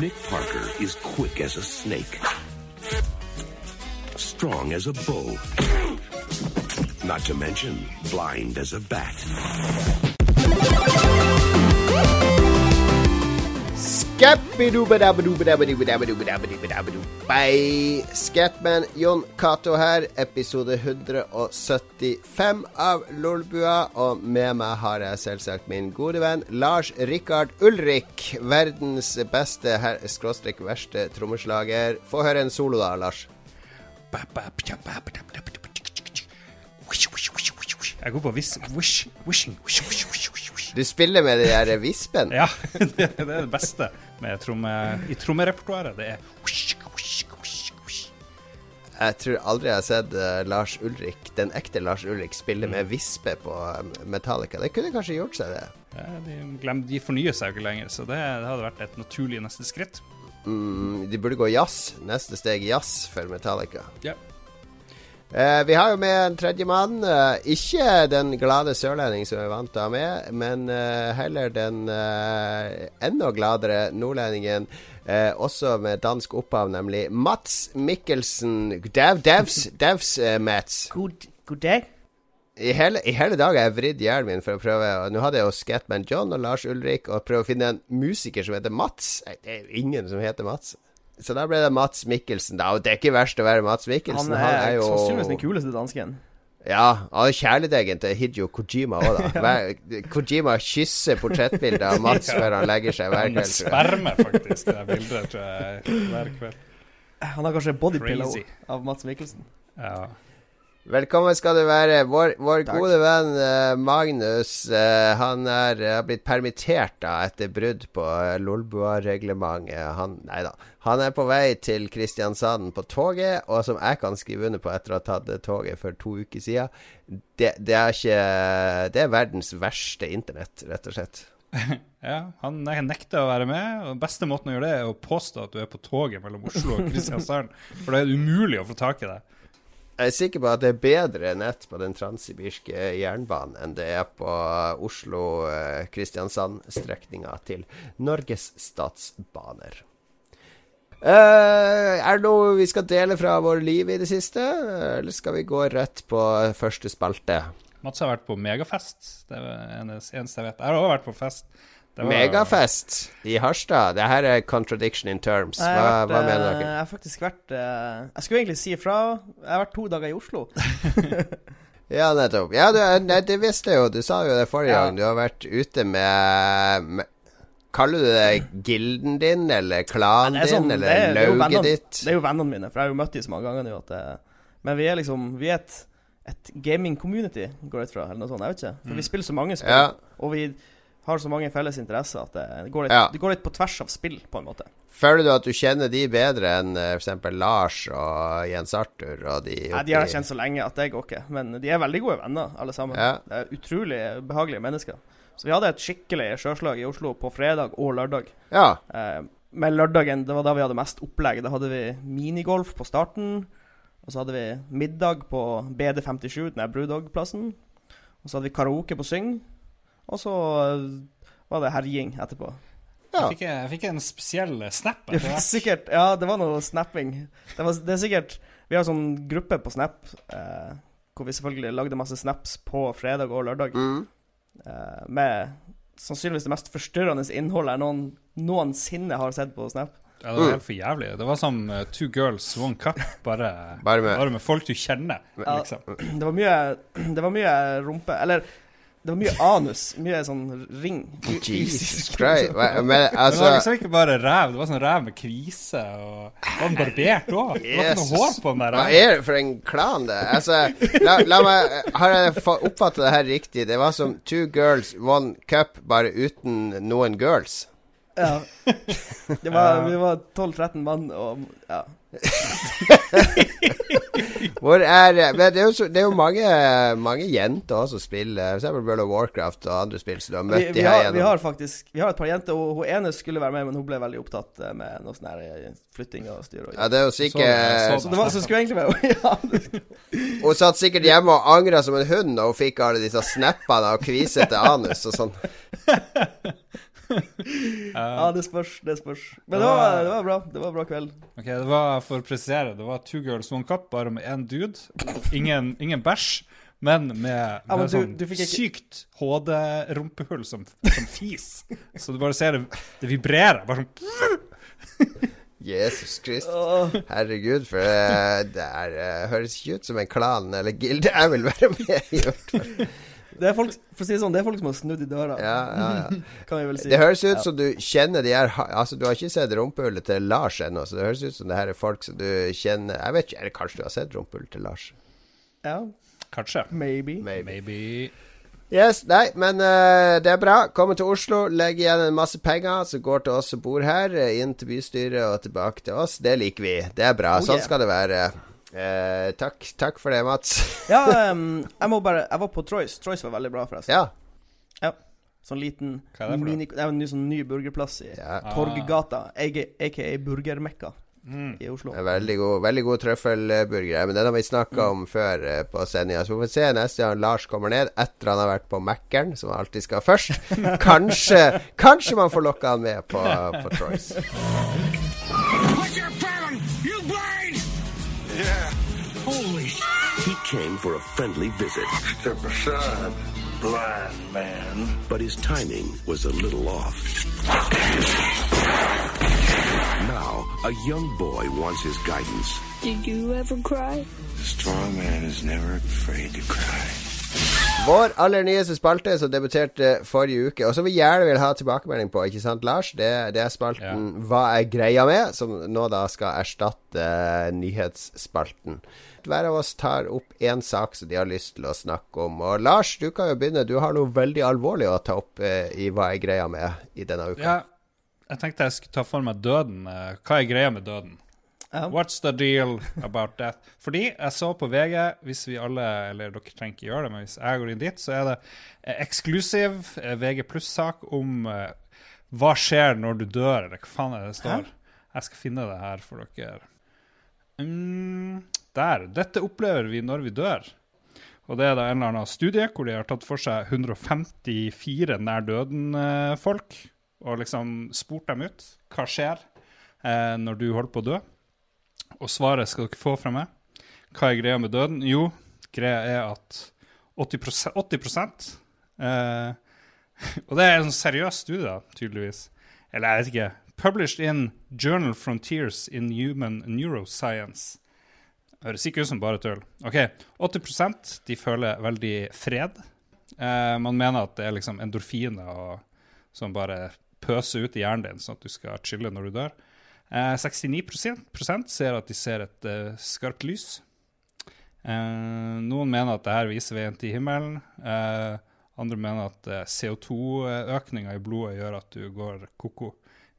Nick Parker is quick as a snake, strong as a bull, not to mention blind as a bat. Scatman Jon Cato her, episode 175 av Lolbua. Og med meg har jeg selvsagt min gode venn Lars Rikard Ulrik. Verdens beste, skråstrek verste trommeslager. Få høre en solo da, Lars. Jeg går på wish. Du spiller med de der vispene. Ja, det er det beste med tromme, i trommerepertoaret. Det er. Jeg tror aldri jeg har sett eh, Lars Ulrik, den ekte Lars Ulrik, spille med vispe på eh, Metallica. Det kunne kanskje gjort seg, det. Ja, de, glem, de fornyer seg jo ikke lenger, så det, det hadde vært et naturlig neste skritt. Mm, de burde gå jazz. Neste steg jazz for Metallica. Ja. Eh, vi har jo med en tredjemann. Eh, ikke den glade sørlending som vi er vant til å ha med, men eh, heller den eh, enda gladere nordlendingen. eh, også med dansk opphav, nemlig Mats Mikkelsen. Dev, devs, devs eh, Mats. God, god dag. I hele, I hele dag har jeg vridd hjernen min for å prøve og Nå hadde jeg jo Scatman John og Lars Ulrik og prøve å finne en musiker som heter Mats. Det er jo ingen som heter Mats. Så da ble det Mats Mikkelsen. Da, og det er ikke verst å være Mats Mikkelsen. Han er, jo... Han sannsynligvis den kuleste dansken. Ja, han er kjæledeggen til Hidio Kojima òg, da. Hver, Kojima kysser portrettbildet av Mats før han legger seg hver kveld. Han spermer faktisk det bildet tror jeg, hver kveld. Han har kanskje bodypillow av Mats Mikkelsen. Ja. Velkommen skal du være. Vår, vår gode venn eh, Magnus eh, Han er, eh, har blitt permittert da etter brudd på Lolbua-reglementet. Han, nei da. Han er på vei til Kristiansand på toget, og som jeg kan skrive under på etter å ha tatt toget for to uker siden, det, det er ikke Det er verdens verste internett, rett og slett. ja, han ne- nekter å være med, og beste måten å gjøre det er å påstå at du er på toget mellom Oslo og Kristiansand, for da er det umulig å få tak i deg. Jeg er sikker på at det er bedre nett på den transsibirske jernbanen enn det er på Oslo-Kristiansand-strekninga til Norges Statsbaner. Uh, er det noe vi skal dele fra vår liv i det siste, eller skal vi gå rett på første spalte? Mats har vært på megafest. Det er det eneste jeg vet. Jeg har også vært på fest. Var- Megafest i Harstad. Det her er contradiction in terms. Hva, vært, hva eh, mener dere? Jeg har faktisk vært eh, Jeg skulle egentlig si ifra. Jeg har vært to dager i Oslo. Ja, nettopp. Ja, du, nei, det visste jeg jo. Du sa jo det forrige Ja. gang. Du har vært ute med, med Kaller du det gilden din, eller klanen Nei, er sånn- din, er- eller det er lauget vennene- ditt? Det er jo vennene mine, for jeg har jo møtt dem så mange ganger nå det, Men vi er liksom Vi er et, et gaming-community, går jeg ut fra, eller noe sånt. Jeg vet ikke. For vi spiller så mange spill, Ja. og vi har så mange felles interesser at det går, litt, Ja. det går litt på tvers av spill, på en måte. Føler du at du kjenner de bedre enn uh, f.eks. Lars og Jens Arthur og de Nei, De har jeg kjent så lenge at det går ikke. Men de er veldig gode venner, alle sammen. Ja. Det er utrolig behagelige mennesker. Så vi hadde et skikkelig sjøslag i Oslo på fredag og lørdag. Ja. Eh, med lørdagen, det var da vi hadde mest opplegg. Da hadde vi minigolf på starten. Og så hadde vi middag på BD57, den der Brewdog-plassen. Og så hadde vi karaoke på Syng. Og så eh, var det herjing etterpå. Ja. Jeg, fikk, jeg fikk en spesiell snap. Etter hvert. sikkert Ja, det var noe snapping. Det, var, det er sikkert Vi har sånn gruppe på Snap eh, hvor vi selvfølgelig lagde masse snaps på fredag og lørdag. Mm. eh, med sannsynligvis det mest forstyrrende innholdet jeg noen, noensinne har sett på Snap. Ja, det var helt for jævlig. Det var som uh, Two Girls One Cup, bare, Bare med bare med folk du kjenner. Ja. Liksom. Det var mye Det var mye rumpe Eller det var mye anus. Mye sånn ring. Jesus Christ. Men altså det var altså liksom ikke bare ræv, det var sånn ræv med krise. Og var barbert òg? Det var ikke noe hår på den der. Hva er det for en klan, det? Altså, la, la meg Har jeg fa- oppfattet det her riktig? Det var som Two Girls, One Cup, bare uten noen girls. Ja. Det var, vi var 12-13 mann, og ja. Hvor er Men det er jo, så, det er jo mange, mange jenter også som spiller, f.eks. World of Warcraft og andre spill som du har Vi, møtt vi, her har, vi har faktisk Vi har et par jenter, og hun ene skulle være med, men hun ble veldig opptatt eh, med noe sånn her eh, flytting og styr. Og, Ja, det er jo Så det, sikkert så det var, så skulle egentlig være ja, Hun satt sikkert hjemme og angra som en hund da hun fikk alle disse snappene av kvisete anus og sånn. Ja, det spørs. Det spørs. Men det var, det var bra. Det var bra kveld. Ok, det var, For å presisere, det var Two Girls One Cup, bare med én dude. Ingen, ingen bæsj, men med, men med du- sånn du ikke- sykt HD-rumpehull som, som fis. Så du bare ser det, det vibrerer. Bare sånn Jesus Krist. Herregud, for eh, det er, eh, høres ikke ut som en klan eller gilde jeg vil være med i. hvert fall. Det er folk, for å si det sånn, det er folk som har snudd i døra, Ja, ja, ja. kan vi vel si. Det høres ut Ja. som du kjenner de her Altså, du har ikke sett rumpehullet til Lars ennå, så det høres ut som det her er folk som du kjenner Jeg vet ikke, eller kanskje du har sett rumpehullet til Lars? Ja, Kanskje. maybe. Maybe. Maybe. Yes, nei, men uh, det er bra. Kommer til Oslo, legger igjen en masse penger som går til oss som bor her, eh, inn til bystyret og tilbake til oss. Det liker vi. Det er bra. Oh, sånn yeah. skal det være. Eh, takk, takk for det, Mats. Ja, um, jeg må bare Jeg var på Troyce. Troyce var veldig bra, forresten. ja. ja. Sånn liten Hva er det for mini, Det er en ny, sånn ny burgerplass i ja. Torggata, aka Burgermekka Mm. i Oslo. Veldig god, veldig god trøffelburger. Men den har vi snakka om før eh, på sendinga. Så vi får se neste gang Lars kommer ned, etter han har vært på Mækkern, som han alltid skal først. Kanskje, kanskje man får lokka han med på, på Troyes. came for a friendly visit, Step aside, blind man. but his timing was a little off. Now, a young boy wants his guidance. Did you ever cry? The strong man is never afraid to cry. Vår aller nyeste spalte som debuterte forrige uke, og som vi gjerne vil ha tilbakemelding på, ikke sant, Lars? Det, det er spalten Hva er greia med? Som nå da skal erstatte eh, Hver av oss tar opp én sak som de har lyst til å snakke om. Og Lars, du kan jo begynne. Du har noe veldig alvorlig å ta opp eh, i Hva er greia med i denne uka. Ja, jeg tenkte jeg skulle ta for meg døden. Eh, Hva er greia med døden? Ja. What's the deal about that? Fordi jeg så på VG, hvis vi alle, eller dere trenger ikke gjøre det, men hvis jeg går inn dit, så er det eh, eksklusiv eh, VG pluss-sak om eh, hva skjer når du dør, eller hva faen er det det står. Jeg skal finne det her for dere. Mm, der. Dette opplever vi når vi dør. Og det er da en eller annen studie hvor de har tatt for seg 154 nær døden-folk, og liksom spurt dem ut. Hva skjer eh, når du holder på å dø? Og svaret skal dere få fra meg. Hva er greia med døden? Jo, greia er at 80, 80 eh, Og det er en seriøs studie, da, tydeligvis. Eller jeg vet ikke. Published in Journal Frontiers in Human Neuroscience. Høres ikke ut som bare tull. Ok, 80% de føler veldig fred. Eh, man mener at det er liksom endorfiner og, som bare pøser ut i hjernen din, sånn at du skal chille når du dør. Eh, 69% ser at de ser et eh, skarpt lys. Eh, noen mener at det her viser veien til himmelen. Eh, andre mener at eh, CO2-økninga i blodet gjør at du går ko-ko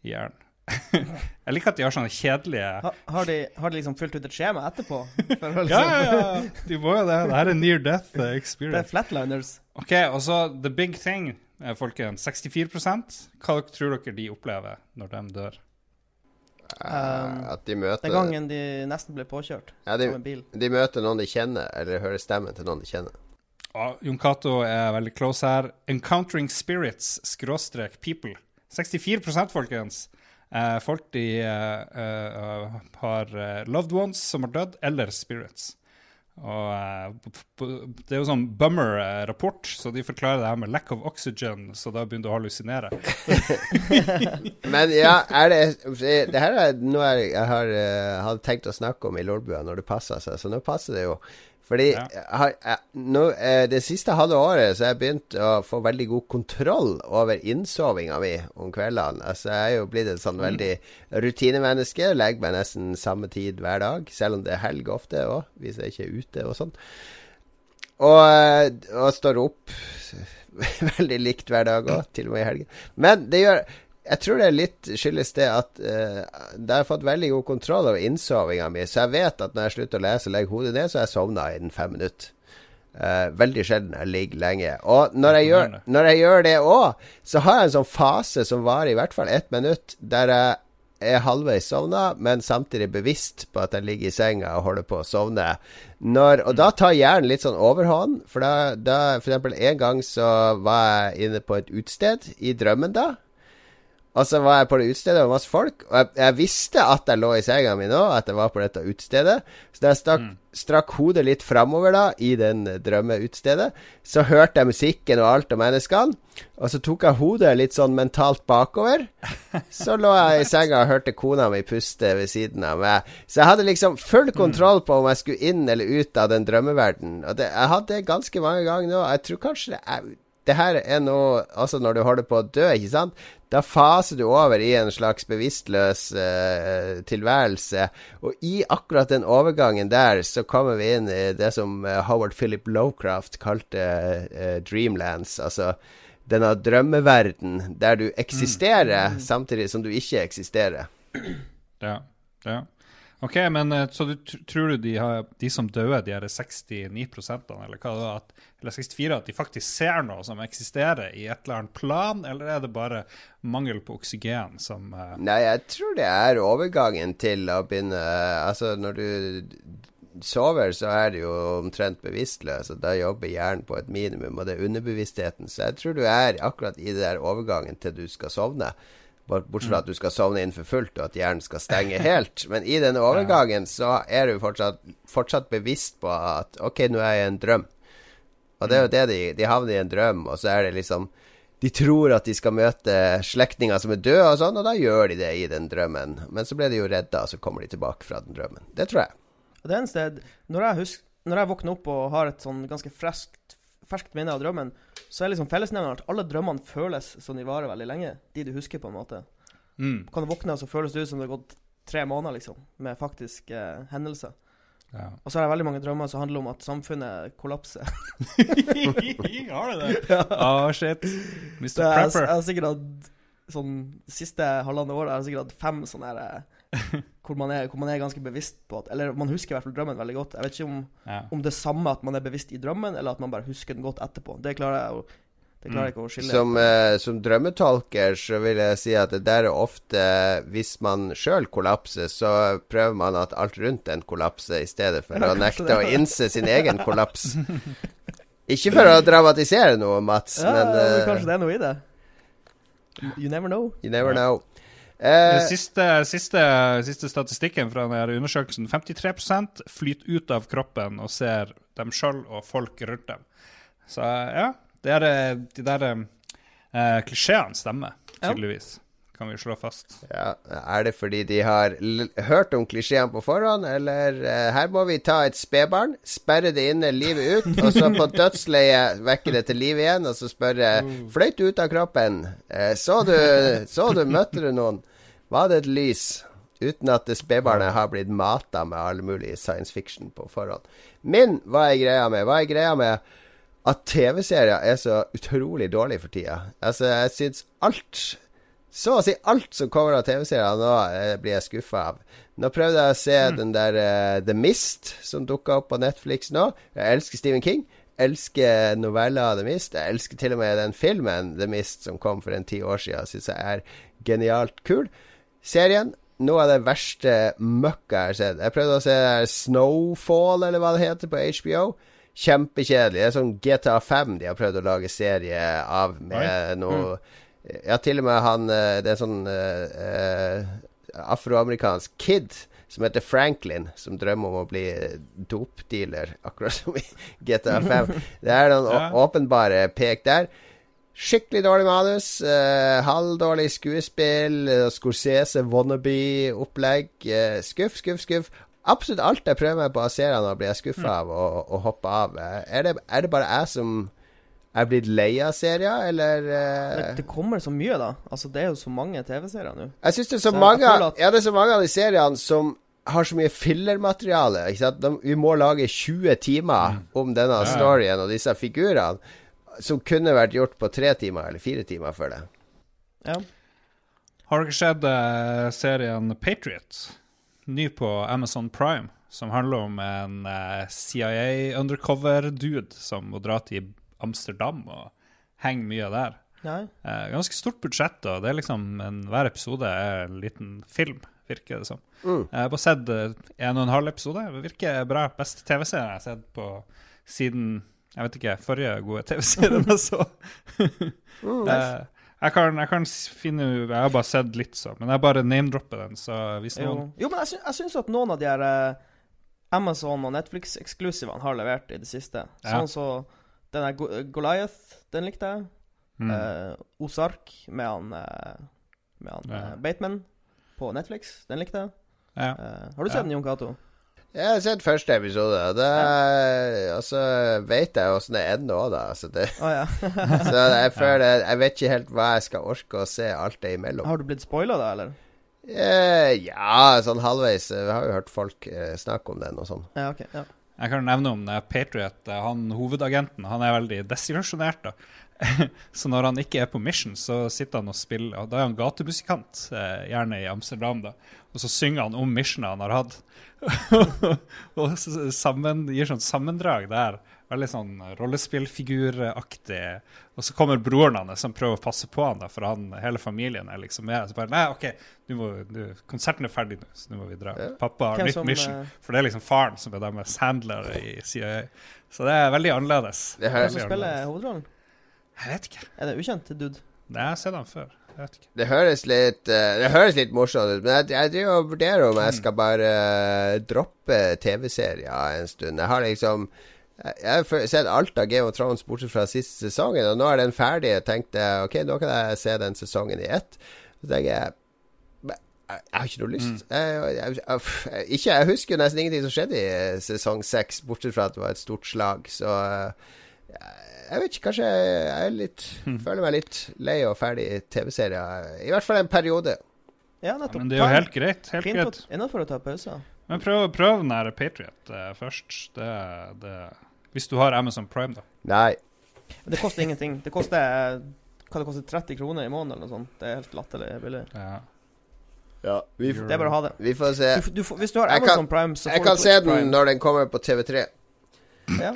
i hjernen. Jeg liker at de har sånne kjedelige Ha, har, de, har de liksom fylt ut et skjema etterpå? For å Ja, liksom- ja, ja, de må jo det. Det her er near death experience. Det er flatliners. OK, og så the big thing, eh, folkens. 64 Hva dere tror dere de opplever når de dør? Eh, at de møter Den gangen de nesten ble påkjørt ja, de, av en bil. de møter noen de kjenner, eller hører stemmen til noen de kjenner. Ja, Jon Cato er veldig close her. Encountering spirits, skråstrek people. 64% folkens. Eh, folk de eh, eh, har loved ones som har dødd, eller spirits. Og Det er jo sånn bummer-rapport, så de forklarer det her med lack of oxygen, så da begynner du å hallusinere. Men ja, er det Det her er noe jeg, har, hadde tenkt å snakke om i Lolbua når det passer seg, så nå passer det jo. Fordi Ja. jeg har, jeg, nå, eh, det siste halve året så har jeg begynt å få veldig god kontroll over innsovinga mi om kveldene. Altså Jeg er jo blitt et sånn veldig rutinemenneske. Legger meg nesten samme tid hver dag, selv om det er helg ofte òg, hvis jeg ikke er ute og sånn. Og, eh, og står opp veldig likt hver dag òg, til og med i helgen. Men det gjør jeg tror det er litt skyldes det at uh, jeg har fått veldig god kontroll over innsovinga mi, så jeg vet at når jeg slutter å lese og legger hodet ned, så har jeg sovna innen fem minutter. Uh, veldig sjelden jeg ligger lenge. Og når jeg gjør, når jeg gjør det òg, så har jeg en sånn fase som varer i hvert fall ett minutt, der jeg er halvveis sovna, men samtidig bevisst på at jeg ligger i senga og holder på å sovne. Når, og da tar hjernen litt sånn overhånd. For da, da For eksempel en gang så var jeg inne på et utested i drømmen da. Og så var jeg på det utstedet med masse folk. Og jeg, jeg visste at jeg lå i senga mi nå, at jeg var på dette utstedet. Så da jeg stakk, strakk hodet litt framover da, i den drømmeutstedet, så hørte jeg musikken og alt om menneskene. Og så tok jeg hodet litt sånn mentalt bakover. Så lå jeg i senga og hørte kona mi puste ved siden av meg. Så jeg hadde liksom full kontroll på om jeg skulle inn eller ut av den drømmeverdenen. Og det, jeg hadde det ganske mange ganger nå. Jeg tror kanskje det er det her er noe Altså, når du holder på å dø, ikke sant? Da faser du over i en slags bevisstløs uh, tilværelse. Og i akkurat den overgangen der, så kommer vi inn i det som eh, Howard Philip Lowcraft kalte uh, Dreamlands. Altså denne drømmeverden der du eksisterer samtidig som du ikke eksisterer. Ja. ja. OK, men eh, så du tror du de, har, de som døde, de her 69 prosentene, eller hva det at, eller 64, at de faktisk ser noe som eksisterer i et eller annet plan, eller er det bare mangel på oksygen som uh... Nei, jeg tror det er overgangen til å begynne Altså, når du sover, så er du jo omtrent bevisstløs, og da jobber hjernen på et minimum, og det er underbevisstheten. Så jeg tror du er akkurat i det der overgangen til du skal sovne. Bort- Bortsett fra at du skal sovne inn for fullt, og at hjernen skal stenge helt. Men i denne overgangen så er du fortsatt, fortsatt bevisst på at OK, nå er jeg i en drøm. Og det er jo det de, de havner i en drøm, og så er det liksom De tror at de skal møte slektninger som er døde, og sånn, og da gjør de det i den drømmen. Men så ble de jo redda, og så kommer de tilbake fra den drømmen. Det tror jeg. Det eneste når jeg, husker når jeg våkner opp og har et sånn ganske freskt, ferskt minne av drømmen, så er liksom fellesnevneren at alle drømmene føles som de varer veldig lenge. De du husker, på en måte. mm, Kan du våkne, og så føles det ut som det har gått tre måneder, liksom, med faktisk eh, hendelser. ja. Og så har jeg veldig mange drømmer som handler om at samfunnet kollapser. Har du det? Å, shit. Mr. Prepper. jeg, jeg har sikkert hatt sånn Siste halvannet året har jeg sikkert hatt fem sånne her eh, hvor man, er, hvor man er ganske bevisst på at Eller man husker i hvert fall drømmen veldig godt. Jeg vet ikke om, Ja. om det er samme at man er bevisst i drømmen, eller at man bare husker den godt etterpå. Det klarer jeg, å, det klarer jeg ikke å skille. Som, eh, som drømmetolker så vil jeg si at det der er ofte Hvis man sjøl kollapser, så prøver man at alt rundt en kollapser, i stedet for Ja, å nekte det. å innse sin egen kollaps. Ikke for å dramatisere noe, Mats, ja, men men eh, kanskje det er noe i det. You never know. you never know. Eh, siste, siste, siste statistikken fra denne undersøkelsen 53 flyter ut av kroppen og ser dem sjøl og folk rundt dem. Så ja, det er, de der eh, klisjeene stemmer, Ja. Kan vi slå fast. ja, er det fordi de har l hørt om klisjeene på forhånd, eller uh, Her må vi ta et spedbarn, sperre det inne livet ut, og så på dødsleiet vekke det til liv igjen, og så spørre Fløyt ut av kroppen. Uh, så du Så du Møtte du noen? Var det et lys? Uten at spedbarnet har blitt mata med all mulig science fiction på forhånd. Men hva er greia med? Hva er greia med at TV-serier er så utrolig dårlig for tida? Altså, jeg syns alt så å si alt som kommer av TV-serier nå, eh, blir jeg skuffa av. Nå prøvde jeg å se den der eh, The Mist, som dukka opp på Netflix nå. Jeg elsker Stephen King. Elsker noveller av The Mist. Jeg elsker til og med den filmen The Mist som kom for en ti år siden. Syns jeg er genialt kul. Serien noe av det verste møkka jeg har sett. Jeg prøvde å se Snowfall, eller hva det heter, på HBO. Kjempekjedelig. Det er sånn GTA 5 de har prøvd å lage serie av med noe Ja, til og med han eh, Det er sånn eh, eh, afroamerikansk kid som heter Franklin, som drømmer om å bli dopdealer, akkurat som i GTA 5. Det er noen Ja. åpenbare pek der. Skikkelig dårlig manus. Uh, halvdårlig skuespill. Scorsese wannabe-opplegg. eh, skuff, skuff, skuff. Absolutt alt jeg prøver meg på av seriene, blir jeg skuffa av og, og hopper av. Eh, er, det, er det bare jeg som er blitt lei av serier, eller uh... Det, det kommer så mye, da. Altså, det er jo så mange TV-serier nå. Jeg syns det er så, Så mange at- Ja, det er så mange av de seriene som har så mye fillermateriale. Ikke sant? De, vi må lage 20 timer om denne storyen og disse figurene, som kunne vært gjort på tre timer eller fire timer før det. Ja. Har dere sett uh, serien Patriot? Ny på Amazon Prime. Som handler om en uh, CIA undercover-dude som må dra til Amsterdam og henger mye der. Nei. Eh, ganske stort budsjett, og det er liksom en, hver episode er en liten film, virker det som. Mm. Jeg har bare sett eh, en og en halv episode. Det virker bra. Beste TV-serien jeg har sett på siden jeg vet ikke, forrige gode TV-serien jeg så. Mm, Eh, Jeg kan, jeg kan finne Jeg har bare sett litt, så. Men jeg bare name-dropper den, så hvis noen jo men jeg, sy jeg syns at noen av de her Amazon og Netflix-eksklusivene har levert i det siste. Ja. Sånn som den der Goliath, den likte jeg. mm. Uh, Ozark med han, uh, med han Ja. uh, Bateman på Netflix, den likte jeg. ja. Eh, har du Ja. sett den, Jon Cato? Jeg har sett første episode. og Det er, Og så vet jeg åssen det er nå, da. Så, det, oh, ja. så jeg føler Jeg vet ikke helt hva jeg skal orke å se alt det imellom. har du blitt spoila, da, eller? Eh, ja, sånn halvveis. Vi har jo hørt folk eh, snakke om den og sånn. Ja, ok. Ja. Jeg kan nevne om Patriot, eh, han hovedagenten, han er veldig desillusjonert. så når han ikke er på mission, så sitter han og spiller. og Da er han gatemusikant, eh, gjerne i Amsterdam, da. Og så synger han om missionet han har hatt. og sammen, gir sånn sammendrag der. Veldig sånn rollespillfiguraktig. Og så kommer broren hans som prøver å passe på han, da, for han, hele familien er liksom med. Så bare Nei, OK, du må, du, konserten er ferdig nå, så nå må vi dra. Ja. Pappa har Hvem nytt som, mission. eh, For det er liksom faren som er deres handler i CIA. Så det er veldig annerledes. Det Hvem som spiller hovedrollen? Jeg vet ikke. Er det ukjent dude? Nei, jeg har sett han før. Det høres litt eh, Det høres litt morsomt ut, men jeg, jeg driver og vurderer om jeg skal bare eh, droppe TV-serier en stund. Jeg har liksom jeg har sett alt av Game of Thrones bortsett fra siste sesongen, og nå er den ferdig. Jeg tenkte ok, nå kan jeg se den sesongen i ett. Så tenker jeg jeg, har ikke noe lyst. Jeg, jeg, jeg, ikke, jeg husker jo nesten ingenting som skjedde i eh, sesong seks, bortsett fra at det var et stort slag. Så eh, jeg, jeg vet ikke, kanskje jeg er litt føler meg litt lei og ferdig i TV-serier. I hvert fall en periode. Ja, Ja, men det er jo helt greit. Helt Fint greit. Innafor å ta pauser. Men prøv, prøv den her Patriot uh, først. Det, det, hvis du har Amazon Prime, da. Nei. Men det koster ingenting. Det koster hva det koster 30 kroner i måneden eller noe sånt. Det er helt latterlig billig. Ja. Ja, vi, Det er bare å ha det. vi får se. Du, du, hvis du har Amazon kan- Prime, så får Jeg du kan se den Prime. når den kommer på TV3. Ja.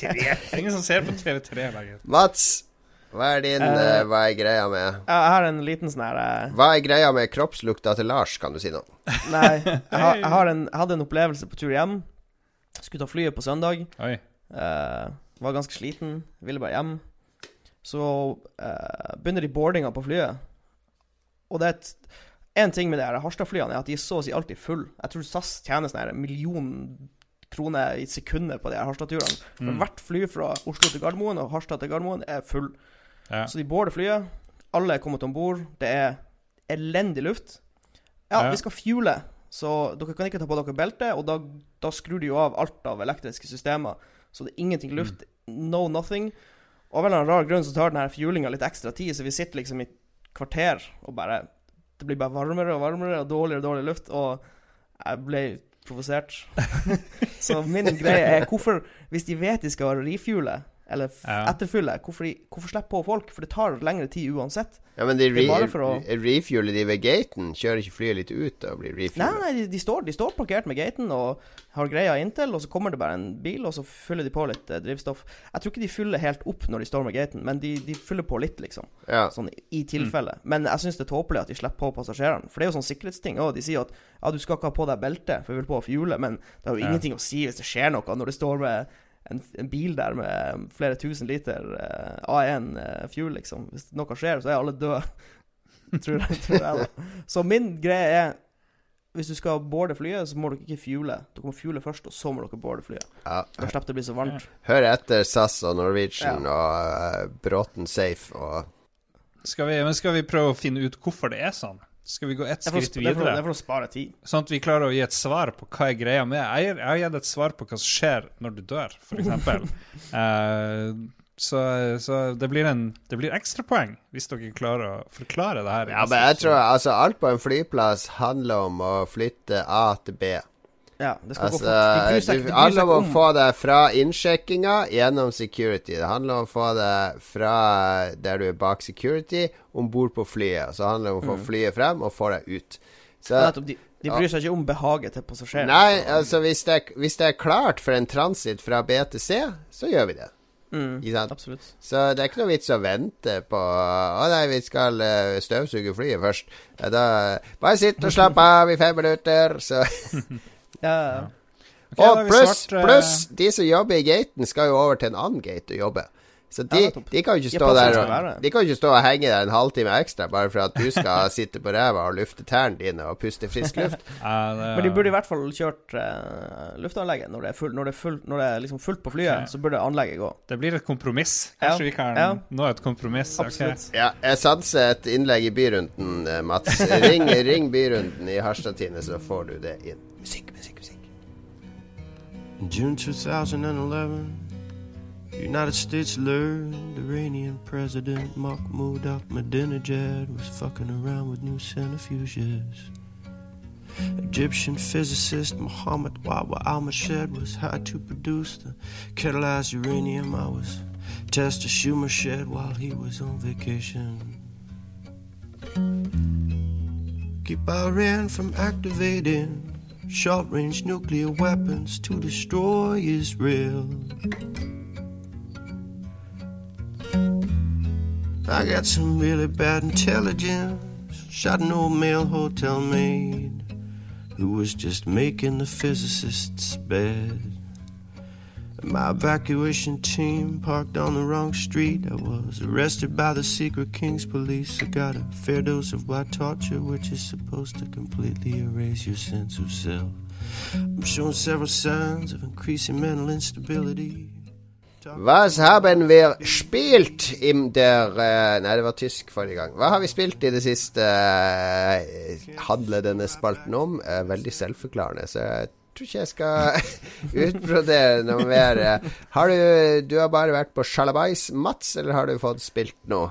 Ingen som ser på TV3 lenger. Mats, hva er din uh, Hva er greia med Jeg har en liten sånn her uh, Hva er greia med kroppslukta til Lars, kan du si noe? Nei, jeg, har, jeg, har en, jeg hadde en opplevelse på tur hjem. Skulle ta flyet på søndag. Oi. Eh, var ganske sliten, ville bare hjem. Så uh, begynner de boardinga på flyet. Og det er et En ting med de Harstad-flyene er at de er så å si alltid full. Jeg tror SAS tjener sånn en million kroner i sekundet på de her Harstad-turene. Mm. Hvert fly fra Oslo til Gardermoen og Harstad til Gardermoen er full. Ja. Så de boarder flyet. Alle er kommet om bord. Det er elendig luft. Ja, Ja. vi skal fuele, så dere kan ikke ta på dere belte. Og da, da skrur de jo av alt av elektriske systemer. Så det er ingenting luft. No nothing. Og av en eller annen rar grunn så tar den her fuelinga litt ekstra tid, så vi sitter liksom i kvarter og bare Det blir bare varmere og varmere og dårligere og dårligere luft. Og jeg ble provosert. så min greie er hvorfor, hvis de vet de skal refuele, eller f- Ja. etterfylle, hvorfor, de, hvorfor slippe på folk? For det tar lengre tid uansett. Ja, men de er re å- refueler de ved gaten. Kjører ikke flyet litt ut og blir Nei, refuelet? nei, de, de, står, de står parkert med gaten og har greia inntil, og så kommer det bare en bil, og så fyller de på litt eh, drivstoff. Jeg tror ikke de fyller helt opp når de står med gaten, men de, de fyller på litt, liksom. Ja. Sånn i tilfelle. Men jeg syns det er tåpelig at de slipper på passasjerene. For det er jo sånn sikkerhetsting òg. De sier at ja, du skal ikke ha på deg belte, for vi vil på å fjule, men det har jo Ja. ingenting å si hvis det skjer noe når det står med en, en bil der med flere tusen liter eh, A1 eh, fuel, liksom. Hvis noe skjer, så er alle døde. tror, jeg, tror jeg, da. Så min greie er hvis du skal boarde flyet, så må dere ikke fuele. Dere må fuele først, og så må dere boarde flyet. ja. Da slipper det å bli så varmt. Hør etter SAS og Norwegian og uh, Bråten Safe og Skal vi, men skal vi prøve å finne ut hvorfor det er sånn? Skal vi gå ett skritt videre? det er for, å- videre? er for å spare tid. Sånn at vi klarer å gi et svar på hva er greia med Jeg, jeg har gitt et svar på hva som skjer når du dør, f.eks. uh, så så det, blir en, det blir ekstrapoeng hvis dere klarer å forklare det her. Ja, men jeg tror altså alt på en flyplass handler om å flytte A til B. Ja, det skal Altså, gå fort. De bryr seg, det handler om å få det fra innsjekkinga gjennom security. Det handler om å få det fra der du er bak security, om bord på flyet. Så handler det om å få Mm. flyet frem og få deg ut. Så de, de bryr seg ikke om behaget til passasjeren. Nei, Så- altså hvis det, hvis det er klart for en transit fra B til C, så gjør vi det. mm, Absolutt. Så det er ikke noe vits å vente på Å nei, vi skal eh, støvsuge flyet først. Da Bare sitt og slapp av i fem minutter, så Ja, ja. Ok, Og pluss, svart, eh, pluss de som jobber i gaten, skal jo over til en annen gate og jobbe. Så de, ja, de kan jo ikke stå der og. De kan jo ikke stå og henge der en halvtime ekstra bare for at du skal sitte på ræva og lufte tærne dine og puste frisk luft. Ja, det- Men de burde i hvert fall kjørt uh, luftanlegget når det er, full, når det er, full, når det er liksom fullt på flyet. Så burde anlegget gå. Det blir et kompromiss. Ja. Kanskje vi kan Ja. nå et kompromiss. ok. Absolutt. Ja, jeg sanser et innlegg i Byrunden, eh, Mats. Ring, ring Byrunden i Harstad-Tine, så får du det inn. In June 2011, United States learned Iranian President Mahmoud Ahmadinejad was fucking around with new centrifuges. Egyptian physicist Mohammed Wawa al-Mashed was hired to produce the catalyzed uranium I was test a Schumer shed while he was on vacation. Keep our Iran from activating short range nuclear weapons to destroy Israel. I got some really bad intelligence. Shot an old male hotel maid who was just making the physicist's bed. My evacuation team parked on the wrong street. I was arrested by the secret King's police. I got a fair dose of white torture, which is supposed to completely erase your sense of self. I'm showing several signs of increasing mental instability. Was haben wir spielt im der uh, Nei, det var tysk forrige gang. Hva har vi spilt i det siste? Uh, handler denne spalten om? Uh, veldig selvforklarende, så jeg tror ikke jeg skal utbrodere noe mer. eh. Har du Du har bare vært på sjalabais, Mats, eller har du fått spilt noe?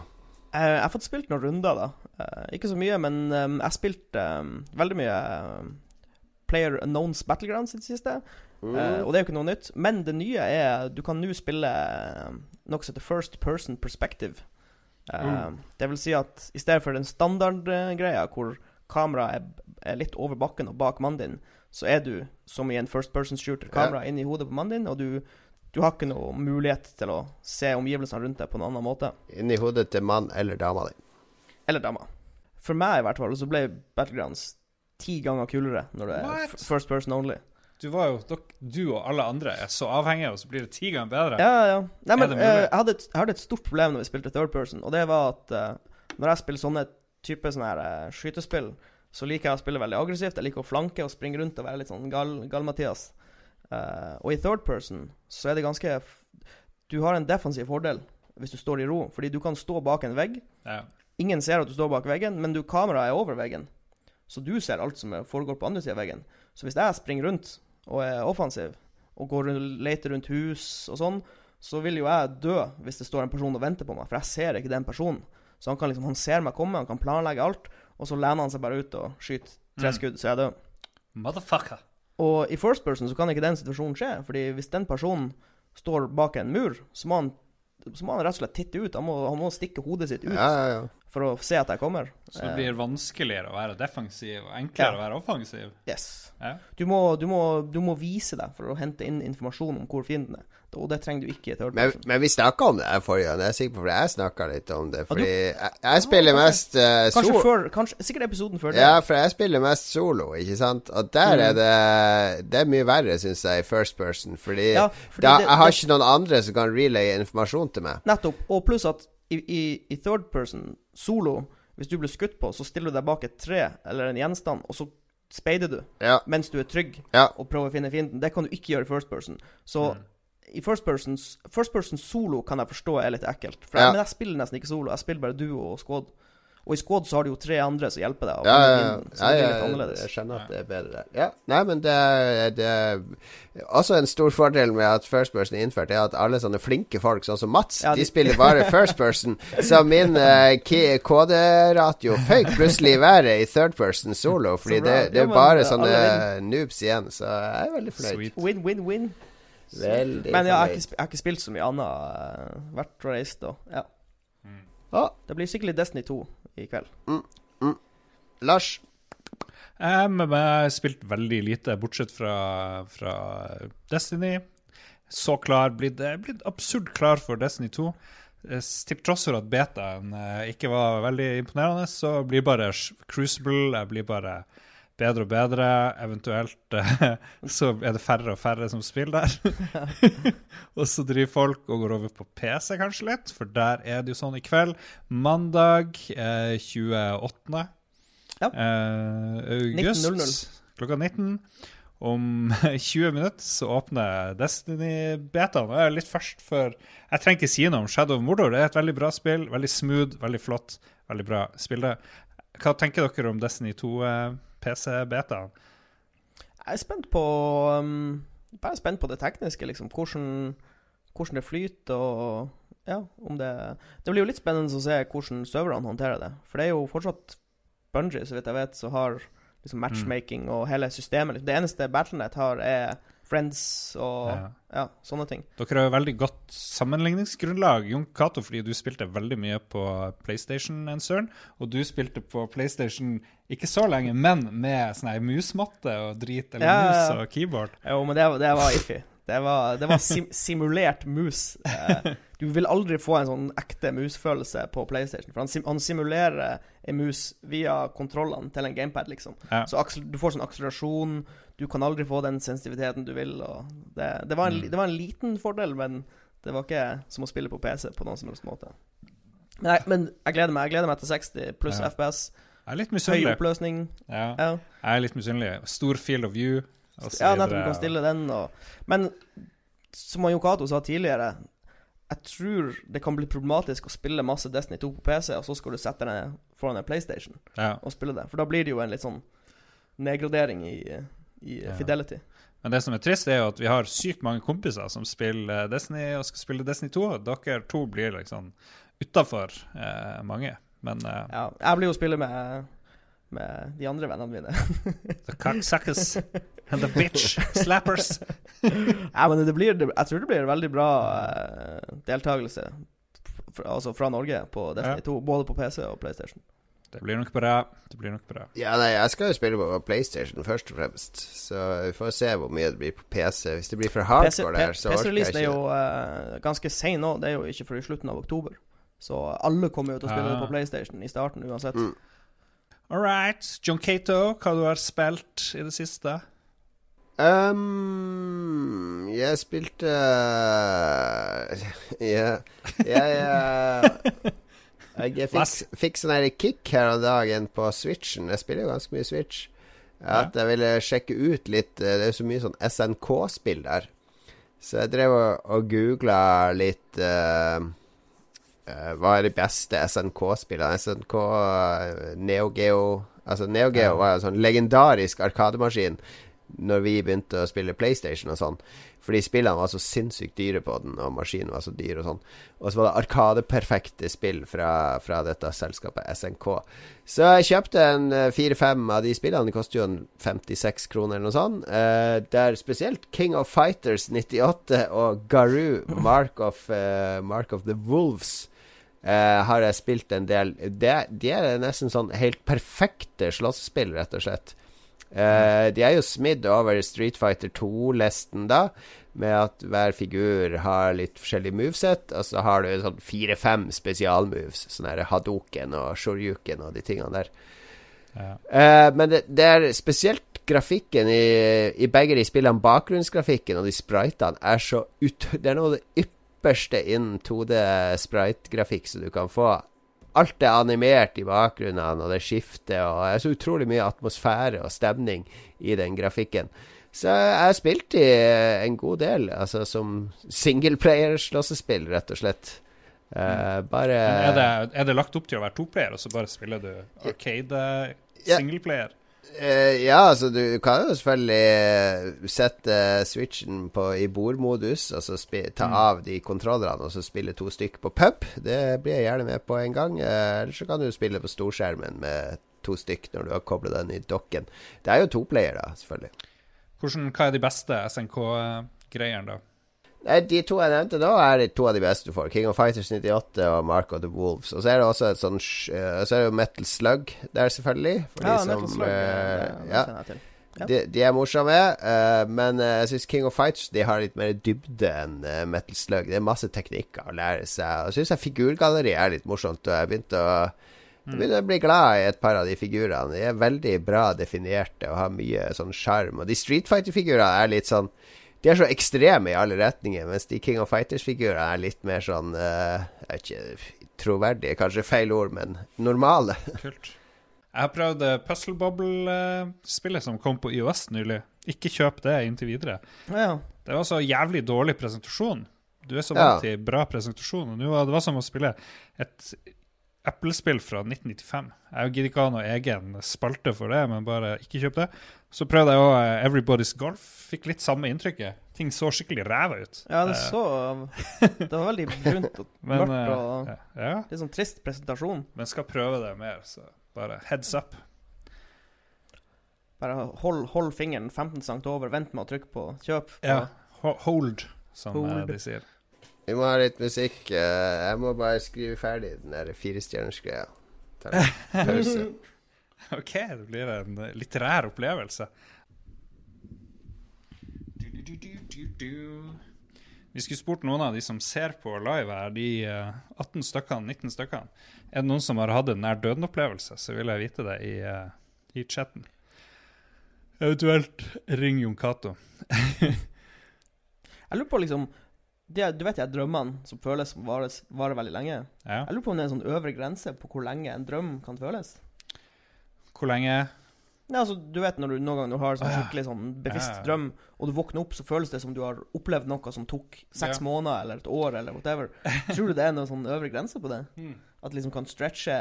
Eh, jeg har fått spilt noen runder, da. Eh, ikke så mye, men um, jeg spilte veldig mye Player Unknowns Battlegrounds i det siste. Mm. og det er jo ikke noe nytt. Men det nye er Du kan nå spille noe som heter First Person Perspective. Mm. Det vil si at i stedet for den standardgreia hvor kameraet er, er litt over bakken og bak mannen din, så er du som i en first person shooter. Kamera inni hodet på mannen din, og du, du har ikke noe mulighet til å se omgivelsene rundt deg på noen annen måte. Inni hodet til mann eller dama di. Eller dama. For meg i hvert fall så ble Battlegrounds ti ganger kulere når det er What? f- first person only. Du, var jo, dok- du og alle andre er så avhengige, og så blir det ti ganger bedre. Ja, ja. Nei, men eh, jeg, hadde et, jeg hadde et stort problem når vi spilte third person, og det var at uh, når jeg spiller sånne type sånne her uh, skytespill, så liker jeg å spille veldig aggressivt. Jeg liker å flanke og springe rundt og være litt sånn gal- gal-Mathias. Eh, og i third person så er det ganske Du har en defensiv fordel hvis du står i ro, fordi du kan stå bak en vegg. Ja. Ingen ser at du står bak veggen, men du, kameraet er over veggen. Så du ser alt som foregår på andre sida av veggen. Så hvis jeg springer rundt og er offensiv, og går rundt, leter rundt hus og sånn, så vil jo jeg dø hvis det står en person og venter på meg, for jeg ser ikke den personen. Så han kan liksom, han ser meg komme, han kan planlegge alt, og så lener han seg bare ut og skyter tre Mm. skudd, så er jeg død. Motherfucker. Og i first person så kan ikke den situasjonen skje, fordi hvis den personen står bak en mur, så må han, så må han rett og slett titte ut. Han må, han må stikke hodet sitt ut Ja, ja, ja. for å se at jeg kommer. Så det Eh, blir vanskeligere å være defensiv og enklere Ja. å være offensiv. Yes. Ja. Du må, du, må, du må vise deg for å hente inn informasjon om hvor fienden er. Og det trenger du ikke i third Men, person. men vi snakka om det her forrige gang, jeg er sikker på, for jeg snakka litt om det. du- Fordi jeg, jeg spiller kanskje- mest eh, Kanskje før kanskje, Sikkert episoden før det. Ja, for jeg spiller mest solo, ikke sant? Og der Mm. er det Det er mye verre, syns jeg, i first person. Fordi, Ja, fordi da, det- jeg har det- ikke noen andre som kan relay informasjon til meg. Nettopp. Og pluss at i, i, i third person, solo, hvis du blir skutt på, så stiller du deg bak et tre eller en gjenstand, og så speider du Ja, mens du er trygg ja. og prøver å finne fienden. Det kan du ikke gjøre i first person. Så Mm. I first person, first person solo kan jeg forstå er litt ekkelt. For Ja. jeg, men jeg spiller nesten ikke solo. Jeg spiller bare duo og squad. Og i squad så har du jo tre andre som hjelper deg. Ja, ja, ja. fienden, så ja, det litt annerledes. jeg skjønner at det er bedre der. Ja, Nei, men det er, det er også en stor fordel med at first person er innført, er at alle sånne flinke folk, sånn som Mats, Ja, de de- spiller bare first person. Så min uh, KD-ratio føyk plutselig i været i third person solo, fordi det, det er bare eh, sånne noobs igjen, så jeg er veldig fornøyd. Win, win, win. Veldig Men ja, jeg har ikke, jeg har ikke spilt så mye annet. eh, Vært og reist og Ja. Ah, Det blir sikkert litt Destiny 2 i kveld. Lars. Um, jeg har spilt veldig lite, bortsett fra, fra Destiny. Så klar, blitt, blitt absurd klar for Destiny 2. Eh, Til tross for at betaen ikke var veldig imponerende, så blir bare Crucible Jeg blir bare bedre og bedre. Eventuelt eh, så er det færre og færre som spiller der. og så driver folk og går over på PC kanskje litt, for der er det jo sånn i kveld. Mandag eh, 28. Ja. Eh, august 19.00. klokka 19. Om 20 minutter så åpner Destiny-betaen. Jeg er litt først for Jeg trenger ikke si noe om Shadow of Mordor. Det er et veldig bra spill. Veldig smooth, veldig flott, veldig bra spill. det. Hva tenker dere om Destiny 2 eh, PC-betaen? Jeg er spent på um, Bare spent på det tekniske, liksom. Hvordan, hvordan det flyter og Ja, om det Det blir jo litt spennende å se hvordan serverne håndterer det. For det er jo fortsatt Bungie, så vidt jeg vet, som har liksom matchmaking og hele systemet. Det eneste Battlenet har, er Friends og Ja. ja, sånne ting. Dere har jo veldig godt sammenligningsgrunnlag, Jon Cato, fordi du spilte veldig mye på PlayStation en søren. Og du spilte på PlayStation ikke så lenge, men med sånn her musmatte og drit, eller Ja, mus og keyboard. Jo, men det, det var iffy. Det var, det var sim simulert mus. Eh, du vil aldri få en sånn ekte musfølelse på PlayStation. For han, sim han simulerer en mus via kontrollene til en gamepad, liksom. Ja. Så du får sånn akselerasjon. Du kan aldri få den sensitiviteten du vil. Og det, det, var en, Mm. det var en liten fordel, men det var ikke som å spille på PC på noen som helst måte. Men jeg, men jeg gleder meg. Jeg gleder meg til 60 pluss Ja. FPS. Jeg er litt Høy oppløsning. Ja, Ja. jeg er litt misunnelig. Stor field of view. Ja, nettopp. Du kan stille den og Men som han Yokato sa tidligere, jeg tror det kan bli problematisk å spille masse Destiny 2 på PC, og så skal du sette deg foran en PlayStation Ja. og spille det. For da blir det jo en litt sånn nedgradering i, i Ja. fidelity. Men det som er trist, er jo at vi har sykt mange kompiser som spiller Destiny og skal spille Destiny 2. Dere to blir liksom utafor eh, mange. Men eh, Ja, jeg blir jo spiller med med de andre vennene mine. the cocksuckers and the bitch slappers ja, men det blir, jeg tror det blir veldig bra eh, deltakelse altså fra Norge på Destiny Ja. 2, både på PC og PlayStation. Det blir nok bra. Det blir nok bra. Ja, nei, jeg skal jo spille på PlayStation først og fremst, så vi får se hvor mye det blir på PC. Hvis det blir for hardcore der, så orker jeg PC-releasen er jo uh, ganske sein nå. Det er jo ikke før i slutten av oktober. Så alle kommer jo til å spille det Ah. på PlayStation i starten uansett. Mm. All right. John Cato, hva du har spilt i det siste? Um, jeg spilte Ja, jeg eh, Jeg fikk, fikk sånn kick her om dagen på Switchen. Jeg spiller jo ganske mye Switch. At jeg ville sjekke ut litt eh, Det er så mye sånn SNK-spill der. Så jeg drev og, og googla litt uh, uh, Hva er de beste SNK-spillene? SNK eh, Neo Geo Altså Neo Geo var jo en sånn legendarisk arkademaskin når vi begynte å spille PlayStation og sånn. Fordi spillene var så sinnssykt dyre på den, og maskinen var så dyr og sånn. Og så var det arkadeperfekte spill fra, fra dette selskapet SNK. Så jeg kjøpte en eh, fire-fem av de spillene. Det koster jo en 56 kroner eller noe sånt. Eh, der spesielt King of Fighters 98 og Garou, Mark of, eh, Mark of the Wolves, eh, har jeg spilt en del. Det, de er nesten sånn helt perfekte slåssespill, rett og slett. Eh, de er jo smidd over Street Fighter 2-lesten, da, med at hver figur har litt forskjellig moveset, og så har du sånn fire-fem spesialmoves, sånn her Hadoken og Shoryuken og de tingene der. Ja. Eh, men det, det er spesielt grafikken i, i begge de spillene. Bakgrunnsgrafikken og de spritene er så ut... Det er noe av det ypperste innen 2D-sprite-grafikk som du kan få. Alt er animert i bakgrunnen, og det skifter, og det er så utrolig mye atmosfære og stemning i den grafikken. Så jeg har spilt i en god del, altså som singleplayer-slåssespill, rett og slett. Uh, bare Er det, er det lagt opp til å være toplayer, og så bare spiller du arcade Ja. singleplayer? Eh, ja, altså du kan jo selvfølgelig sette switchen på, i bordmodus, og så spi ta av de kontrollerne og så spille to stykker på pub. Det blir jeg gjerne med på en gang. Eh, Eller så kan du spille på storskjermen med to stykk når du har kobla den i dokken. Det er jo to player, da, selvfølgelig. Hvordan, hva er de beste SNK-greiene, da? De to jeg nevnte nå, er to av de beste du får. King of Fighters 98 og Mark of the Wolves. Og så er det også et sånn eh, Så er det jo Metal Slug der, selvfølgelig. Ja, de som Metal Slug, eh, det, det ja. jeg til. Ja. De, de er morsomme, uh, men eh, jeg syns King of Fighters De har litt mer dybde enn eh, Metal Slug. Det er masse teknikker å lære seg. Og jeg figurgalleriet figurgalleri er litt morsomt. Og jeg begynte å Jeg begynner å bli glad i et par av de figurene. De er veldig bra definerte og har mye sånn sjarm. Og de Street Fighter-figurene er litt sånn De er så ekstreme i alle retninger, mens de King of Fighters-figurene er litt mer sånn uh, Jeg vet ikke Troverdige, kanskje feil ord, men normale. Kult. Jeg har prøvd Puzzle Bobble-spillet som kom på IOS nylig. Ikke kjøp det inntil videre. Ja, ja. Det var så jævlig dårlig presentasjon. Du er så Ja. vant til bra presentasjon. Og var det var som å spille et Apple-spill fra 1995. Jeg gidder ikke ha noe egen spalte for det, men bare ikke kjøp det. Så prøvde jeg òg Everybody's Golf. Fikk litt samme inntrykket. Ting så skikkelig ræva ut. ja, det Eh, så Det var veldig brunt og men, mørkt og eh, ja, litt sånn trist presentasjon. men skal prøve det mer, så bare heads up. Bare hold, hold fingeren 15 cm over, vent med å trykke på kjøp. Ja. Hold, som eh, Hold. de sier. Vi må ha litt musikk. eh, jeg må bare skrive ferdig den der firestjernersgreia. Ta en Pause. OK, det blir en eh, litterær opplevelse. Du, du, du, du, du. Vi skulle spurt noen av de som ser på live her, de eh, 18 stykkene, 19 stykkene. Er det noen som har hatt en nær døden-opplevelse, så vil jeg vite det i, eh, i chatten. Eventuelt ring Jon Cato. Jeg lurer på liksom det, Du vet de drømmene som føles som varer, varer veldig lenge? Ja. Jeg lurer på om det er en sånn øvre grense på hvor lenge en drøm kan føles? Hvor lenge Nei, altså, du vet når du noen ganger har sånn skikkelig sånn bevisst drøm, og du våkner opp, så føles det som du har opplevd noe som tok seks Ja. måneder eller et år eller whatever. Tror du det er noen sånn øvre grense på det? Mm. At liksom kan stretche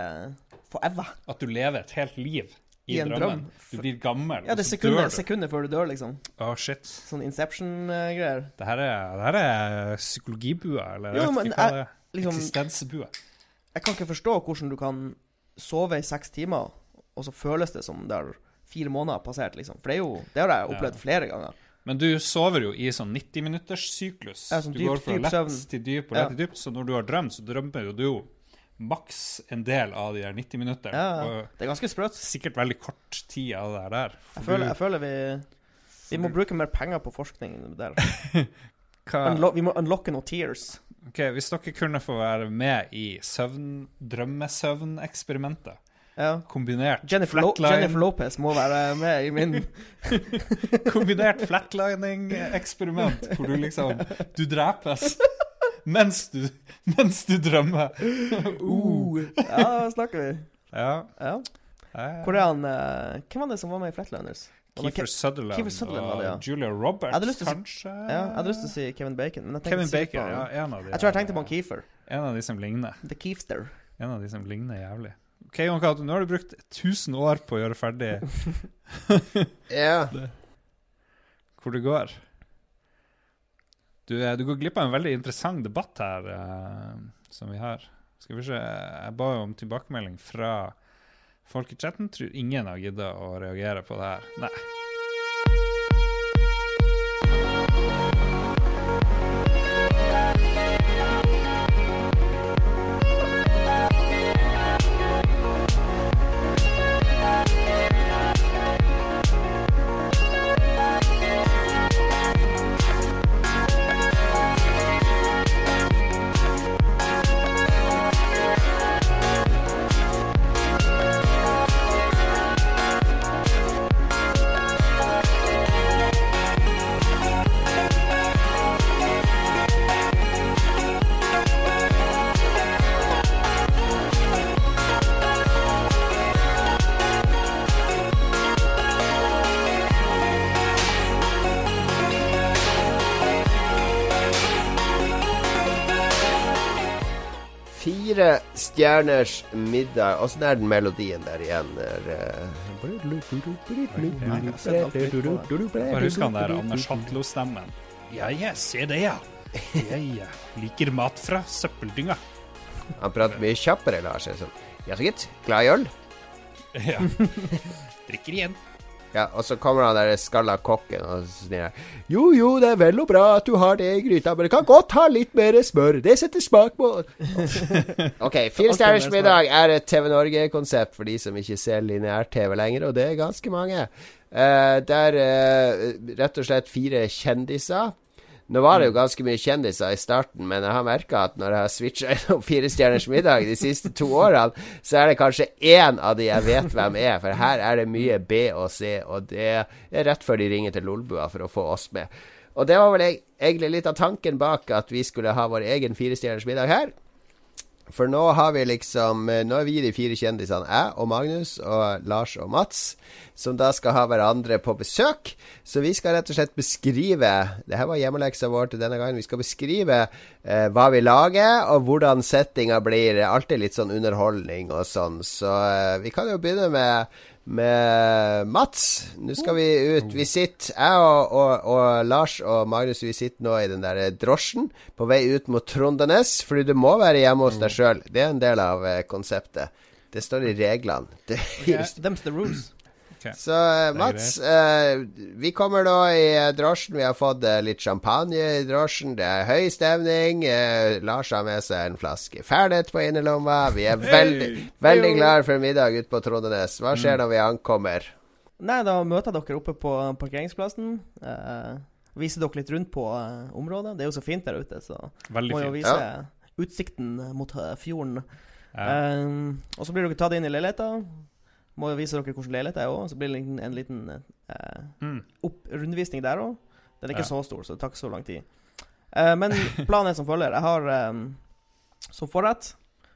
forever At du lever et helt liv i, i en drømmen. drøm? Du blir gammel, Ja, og så sekunder, dør du. sekunder før du dør, liksom. Oh, shit. Sånn Inception-greier. Det her er, det her er psykologibua, eller Jo, jeg vet ikke hva det er. Liksom, Eksistensbua. jeg kan ikke forstå hvordan du kan sove i seks timer, og så føles det som det har fire måneder passert, liksom. For det er jo Det har jeg opplevd Ja. flere ganger. Men du sover jo i sånn 90-minutters syklus. Ja, sånn du dyp- går fra lett søvn. til dyp og Ja. lett til dyp, så når du har drømt, så drømmer jo du maks en del av de der 90 minutter. Ja, ja. Det er ganske sprøtt. sikkert veldig kort tid av det der. Jeg føler, du- jeg føler vi Vi må bruke mer penger på forskning der. Unlo vi må unlocke noen tears. Ok, Hvis dere kunne få være med i søvn, drømmesøvneksperimentet, Ja. kombinert Jennifer, Lo Jennifer Lopez må være med i min Kombinert flatlining-eksperiment, hvor du liksom Du drepes mens du, mens du drømmer. uh. Ja, da snakker vi. Ja. Ja. Hvor er han uh, Hvem var det som var med i Flatliners? Keefer Sutherland, Kiefer Sutherland det, ja. Julia Roberts, Jeg si- kanskje? Ja, jeg hadde lyst til å si Kevin Bacon. Men jeg Kevin Bacon, si på- ja. En av de Jeg tror jeg tenkte på han Keefer. En av de som ligner. The Keefster. En av de som ligner jævlig. Ok, Kato, nå har du brukt 1000 år på å gjøre ferdig Ja. hvor det går. Du, eh, du går glipp av en veldig interessant debatt her uh, som vi har. Skal vi se Jeg ba jo om tilbakemelding fra folk i chatten. Tror ingen har gidda å reagere på det her. Nei. Stjerners middag. Åssen er den melodien der igjen? Eh, Bare husk han der Anders Hatlo-stemmen. Ja, ja, se det, ja. Ja, ja. Liker mat fra søppeldynga. Han prater mye kjappere, Lars. Sånn. Ja, så gitt. Glad i øl? Ja. Drikker igjen. Ja, og så kommer han der skalla kokken og sier Jo, jo, det er vel og bra at du har det i gryta, men det kan godt ha litt mer smør. Det setter smak på OK, Fire stjerners middag er et TV Norge-konsept for de som ikke ser lineær-TV lenger, og det er ganske mange. Uh, det er uh, rett og slett fire kjendiser. Nå var det jo ganske mye kjendiser i starten, men jeg har merka at når jeg har switcha innom Fire stjerners middag de siste to årene, så er det kanskje én av de jeg vet hvem er, for her er det mye B og C, og det er rett før de ringer til Lolbua for å få oss med. Og det var vel egentlig litt av tanken bak at vi skulle ha vår egen Fire stjerners middag her. For nå har vi liksom eh, Nå er vi de fire kjendisene, jeg og Magnus og Lars og Mats, som da skal ha hverandre på besøk. Så vi skal rett og slett beskrive Det her var hjemmeleksa vår til denne gangen. Vi skal beskrive eh, hva vi lager, og hvordan settinga blir. Alltid litt sånn underholdning og sånn. Så eh, vi kan jo begynne med med Mats. Nå skal vi ut. Vi sitter, jeg og, og, og Lars og Magnus, vi sitter nå i den der drosjen på vei ut mot Trondenes. Fordi du må være hjemme hos deg sjøl. Det er en del av eh, konseptet. Det står i reglene. Det, Them's the rules. Så eh, Mats, eh, vi kommer nå i eh, drosjen. Vi har fått eh, litt champagne i drosjen. Det er høy stemning. Eh, Lars har med seg en flaske Fernet på innerlomma. Vi er veldig, veldig glade for middag ute på Trondenes. Hva skjer når vi ankommer? Nei, da møter jeg dere oppe på parkeringsplassen. Eh, viser dere litt rundt på eh, området. Det er jo så fint der ute, så Veldig må jo fint. vise utsikten mot fjorden. Ja. Eh, og så blir dere tatt inn i leiligheta. Må jo vise dere hvordan leilighet er òg. Så blir det en, en liten eh, Mm. rundvisning der òg. Den er ikke Ja. så stor, så det tar ikke så lang tid. Eh, men planen er som følger. Jeg har eh, som forrett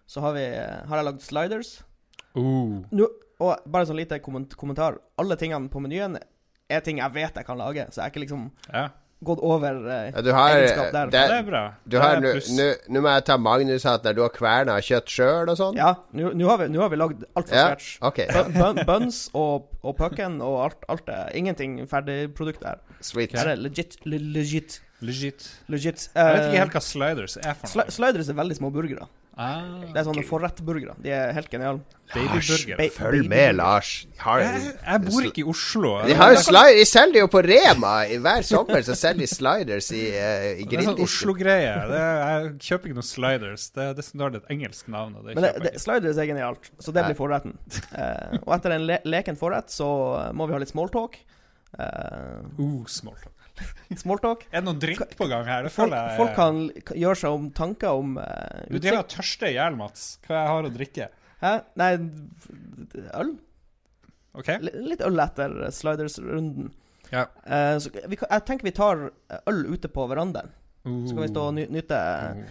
så har, vi, har jeg lagd sliders. Uh. Nå, og bare sånn lite kommentar. Alle tingene på menyen er ting jeg vet jeg kan lage, så jeg er ikke liksom Ja, gått over eh, Ja, har, egenskap der. det, det er bra. du Det er nå må jeg ta Magnus-hatten der. Du har kverna kjøtt sjøl og sånn? Ja, nå har, vi- nå har vi lagd alt fra Ja, scratch. OK. Bun- bun- Buns og, og pucken og alt, alt er Ingenting ferdigprodukt der. Sweet. Her er legit. Le, legit. Legit. legit. Jeg vet ikke Eh, helt hva sliders er for sli noe. sliders er veldig små burgere. Ah, Det er sånne forrettburgere. De er helt geniale. Lars, Følg med, Lars. Har, Jeg, jeg bor ikke i Oslo. de har jo slider, de selger jo på Rema. I hver sommer så selger de sliders i, uh, i Det er sånn Oslo-greie. Jeg kjøper ikke noen sliders. Det, det er et engelsk navn. Og det Men det, det, sliders er genialt, så det blir forretten. Uh, og etter en le leken forrett så må vi ha litt smalltalk. Uh, Uh, small talk. smalltalk. Er det noen drink på gang her? Folk, jeg folk kan kan gjøre seg om tanker om uh, Du driver og tørster i hjel, Mats. Hva jeg har å drikke? Hæ? Nei, øl? OK? L litt øl etter sliders-runden. Ja. Uh, så vi jeg tenker vi tar øl ute på verandaen. Uh, Så kan vi stå og ny nyte uh.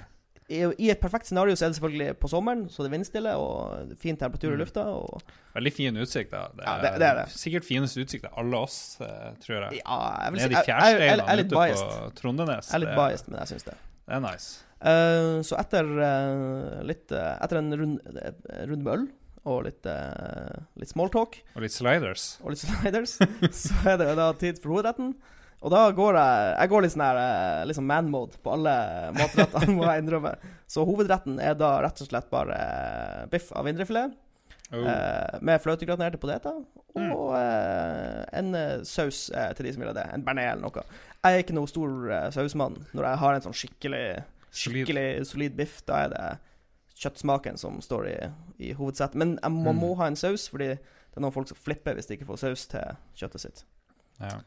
I, et perfekt scenario så er det selvfølgelig på sommeren, så det er vindstille og fin temperatur i Mm. lufta. Og Veldig fin utsikt, da. Det Ja, det- det er det. Sikkert fineste utsikt av alle oss, eh, tror jeg. ja, jeg vil si Nede i er fjærsteinene ute biased. på Trondenes. Jeg er litt biased, men jeg syns det. det er nice. Uh, så etter uh, litt uh, Etter en rund, runde med øl og litt, uh, litt smalltalk Og litt sliders. og litt sliders, så er det da tid for hovedretten. Og da går jeg Jeg går litt sånn her eh, liksom man-mode på alle matrettene, må jeg innrømme. Så hovedretten er da rett og slett bare eh, biff av indrefilet. Oh. Eh, med fløtegratinerte poteter. Og eh, en eh, saus eh, til de som vil ha det. En bearnés eller noe. Jeg er ikke noe stor sausmann. Når jeg har en sånn skikkelig. Skikkelig solid biff, da er det kjøttsmaken som står i, i hovedsetet. Men jeg, mm. må ha en saus, fordi det er noen folk som flipper hvis de ikke får saus til kjøttet sitt. Ja.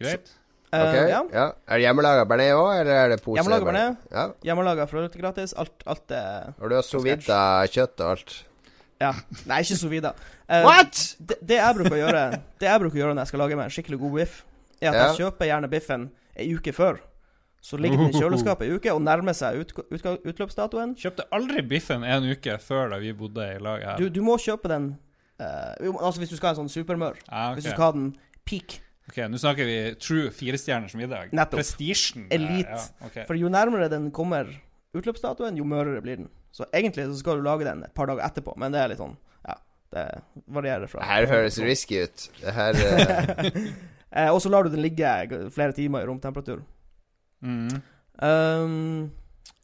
Greit. Eh, Ok, ja. ja. Er det hjemmelaga bearnés òg, eller er det pose? Hjemmelaga bearnés. Ja. Hjemmelaga fløtegratis. Alt, alt er Og du har sovida kjøtt og alt. Ja. Nei, ikke sovida. videre. Eh, What?! Det, det jeg bruker å gjøre Det jeg bruker å gjøre når jeg skal lage meg en skikkelig god biff, er at Ja. jeg kjøper gjerne biffen ei uke før. Så ligger den i kjøleskapet ei uke og nærmer seg ut, ut, utløpsdatoen. Kjøpte aldri biffen en uke før da vi bodde i lag her. Du, du må kjøpe den uh, Altså hvis du skal ha en sånn supermør. ah, Hvis du skal ha den peak. Ok, Nå snakker vi true firestjerners middag. Nettopp. Prestisjen. Elite. Ja, okay. For jo nærmere den kommer utløpsdatoen, jo mørere blir den. Så egentlig så skal du lage den et par dager etterpå, men det er litt sånn Ja, det varierer fra her høres risky ut. Det her eh, eh, Og så lar du den ligge flere timer i romtemperatur. Mm. Um,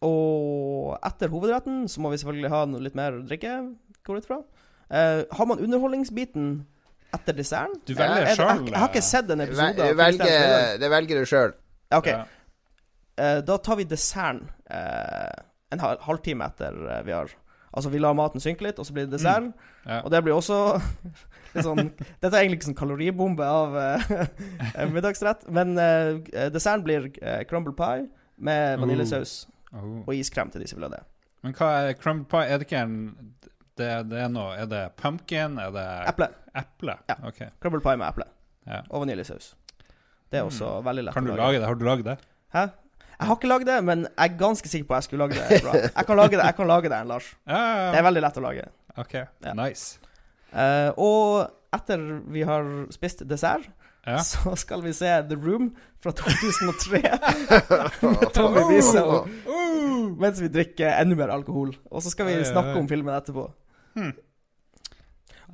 og etter hovedretten så må vi selvfølgelig ha noe litt mer drikke, går ut fra. Uh, har man underholdningsbiten etter desserten? Du velger Er sjøl. Jeg, jeg har ikke sett en episode. middag. velger, Det velger du sjøl. OK. Ja. Uh, da tar vi desserten uh, en halv halvtime etter uh, vi har Altså, vi lar maten synke litt, og så blir det dessert. Ja. Og det blir også litt sånn Dette er egentlig ikke sånn kaloribombe av middagsrett, men desserten blir crumble pie med vaniljesaus Oh. og iskrem til de som vil ha det. Men hva er crumble pie? Er det ikke en det, det er noe Er det pumpkin? Er det Eple. Eple? Ja. Okay. Crumble pie med eple Ja. og vaniljesaus. Det er også veldig lett Kan du å lage det? Har du lagd det? Hæ? Jeg har ikke lagd det, men jeg er ganske sikker på at jeg skulle lage det bra. Jeg kan lage det, jeg kan lage det, Lars. Ja, ja, Det er veldig lett å lage. OK. Nice. Uh, og etter vi har spist dessert, Ja. så skal vi se The Room fra 2003 med Tommy Wiese og mens vi drikker enda mer alkohol. Og så skal vi snakke om filmen etterpå. Hmm.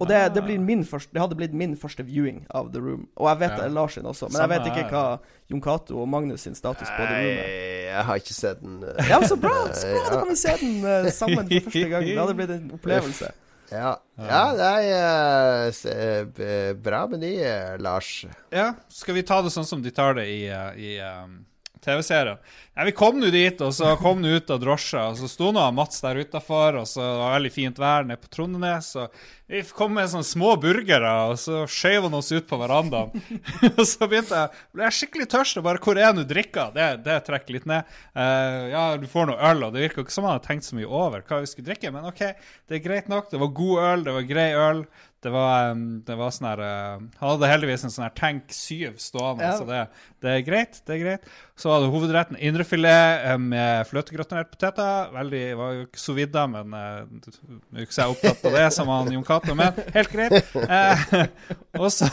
Og det, det, Ah. blir min første, det hadde blitt min første viewing av The Room. Og jeg vet Ja. er Lars sin også, men Samme jeg vet ikke hva Jon Cato og Magnus sin status på The Room er. Jeg har ikke sett den. eh. Ja, så bra! Så bra, Da kan vi se den eh, sammen for første gang. Det hadde blitt en opplevelse. Ja, ja det er uh, Bra meny, eh, Lars. Ja, skal vi ta det sånn som de tar det i, uh, i um, TV-serien? Ja, vi kom nå dit, og så kom du ut av drosja, og så sto nå Mats der utafor, og så var det veldig fint vær nede på Trondenes, og vi kom med sånne små burgere, og så skjøv han oss ut på verandaen. og så begynte jeg ble jeg skikkelig tørst, og bare 'Hvor er du drikka?' Det, det trekker litt ned. Uh, ja, du får noe øl, og det virka ikke som han hadde tenkt så mye over hva vi skulle drikke, men OK, det er greit nok. Det var god øl, det var grei øl. Det var, um, det var sånn her uh, Han hadde heldigvis en sånn her Tank 7 stående, Ja. så det, det er greit. det er greit Så var det hovedretten indrefilet uh, med fløtegratinerte poteter. Veldig, var jo ikke så vidda, men uh, ikke så opptatt av det som han Jon Cato, men helt greit. Eh, og så,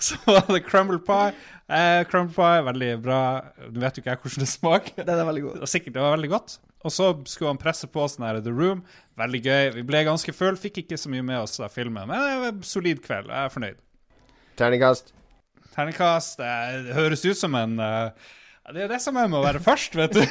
så var det crumble pie. Eh, crumble pie, veldig bra. Du vet jo ikke jeg hvordan det smaker. Den er veldig god. Det var sikkert det var veldig godt. Og så skulle han presse på sånn her The Room. Veldig gøy. Vi ble ganske full. Fikk ikke så mye med oss av filmen, men det var en solid kveld. Jeg er fornøyd. Terningkast. Terningkast det, det høres ut som en eh, Det er det som er med å være først, vet du.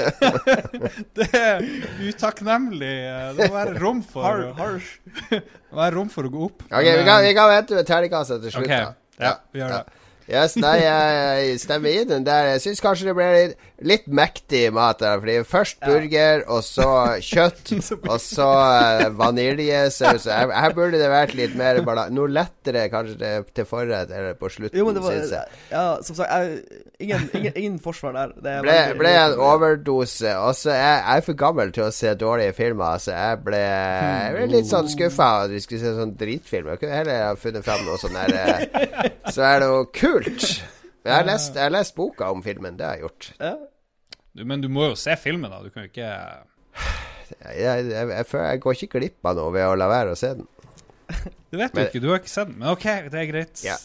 det er utakknemlig. Det må være rom for Har, det må være rom for å gå opp. Ok, vi kan, vi kan vente med terningkastet til slutt. Okay. da. Ja, vi gjør det. Yes, nei, jeg stemmer i den der. Jeg syns kanskje det ble litt, litt mektig mat. Fordi først burger, og så kjøtt, og så eh, vaniljesaus. Her, her burde det vært litt mer bala- Noe lettere kanskje til, forrett eller på slutten, Jo, men det var synes jeg. Ja, som sagt, jeg, ingen, ingen, ingen forsvar der. Det Ble, ble en overdose. Og så er jeg for gammel til å se dårlige filmer, så jeg ble, jeg ble litt sånn skuffa at vi skulle se sånn dritfilm. Jeg kunne heller ha funnet fram noe sånn der eh, Så er det jo kult. Men jeg har lest, jeg har lest boka om filmen, det har jeg gjort. Ja. Du, men du må jo se filmen, da. Du kan jo ikke Jeg, jeg, jeg, jeg, jeg går ikke glipp av noe ved å la være å se den. Det vet du ikke. Du har ikke sett den. Men OK, det er greit. Ja.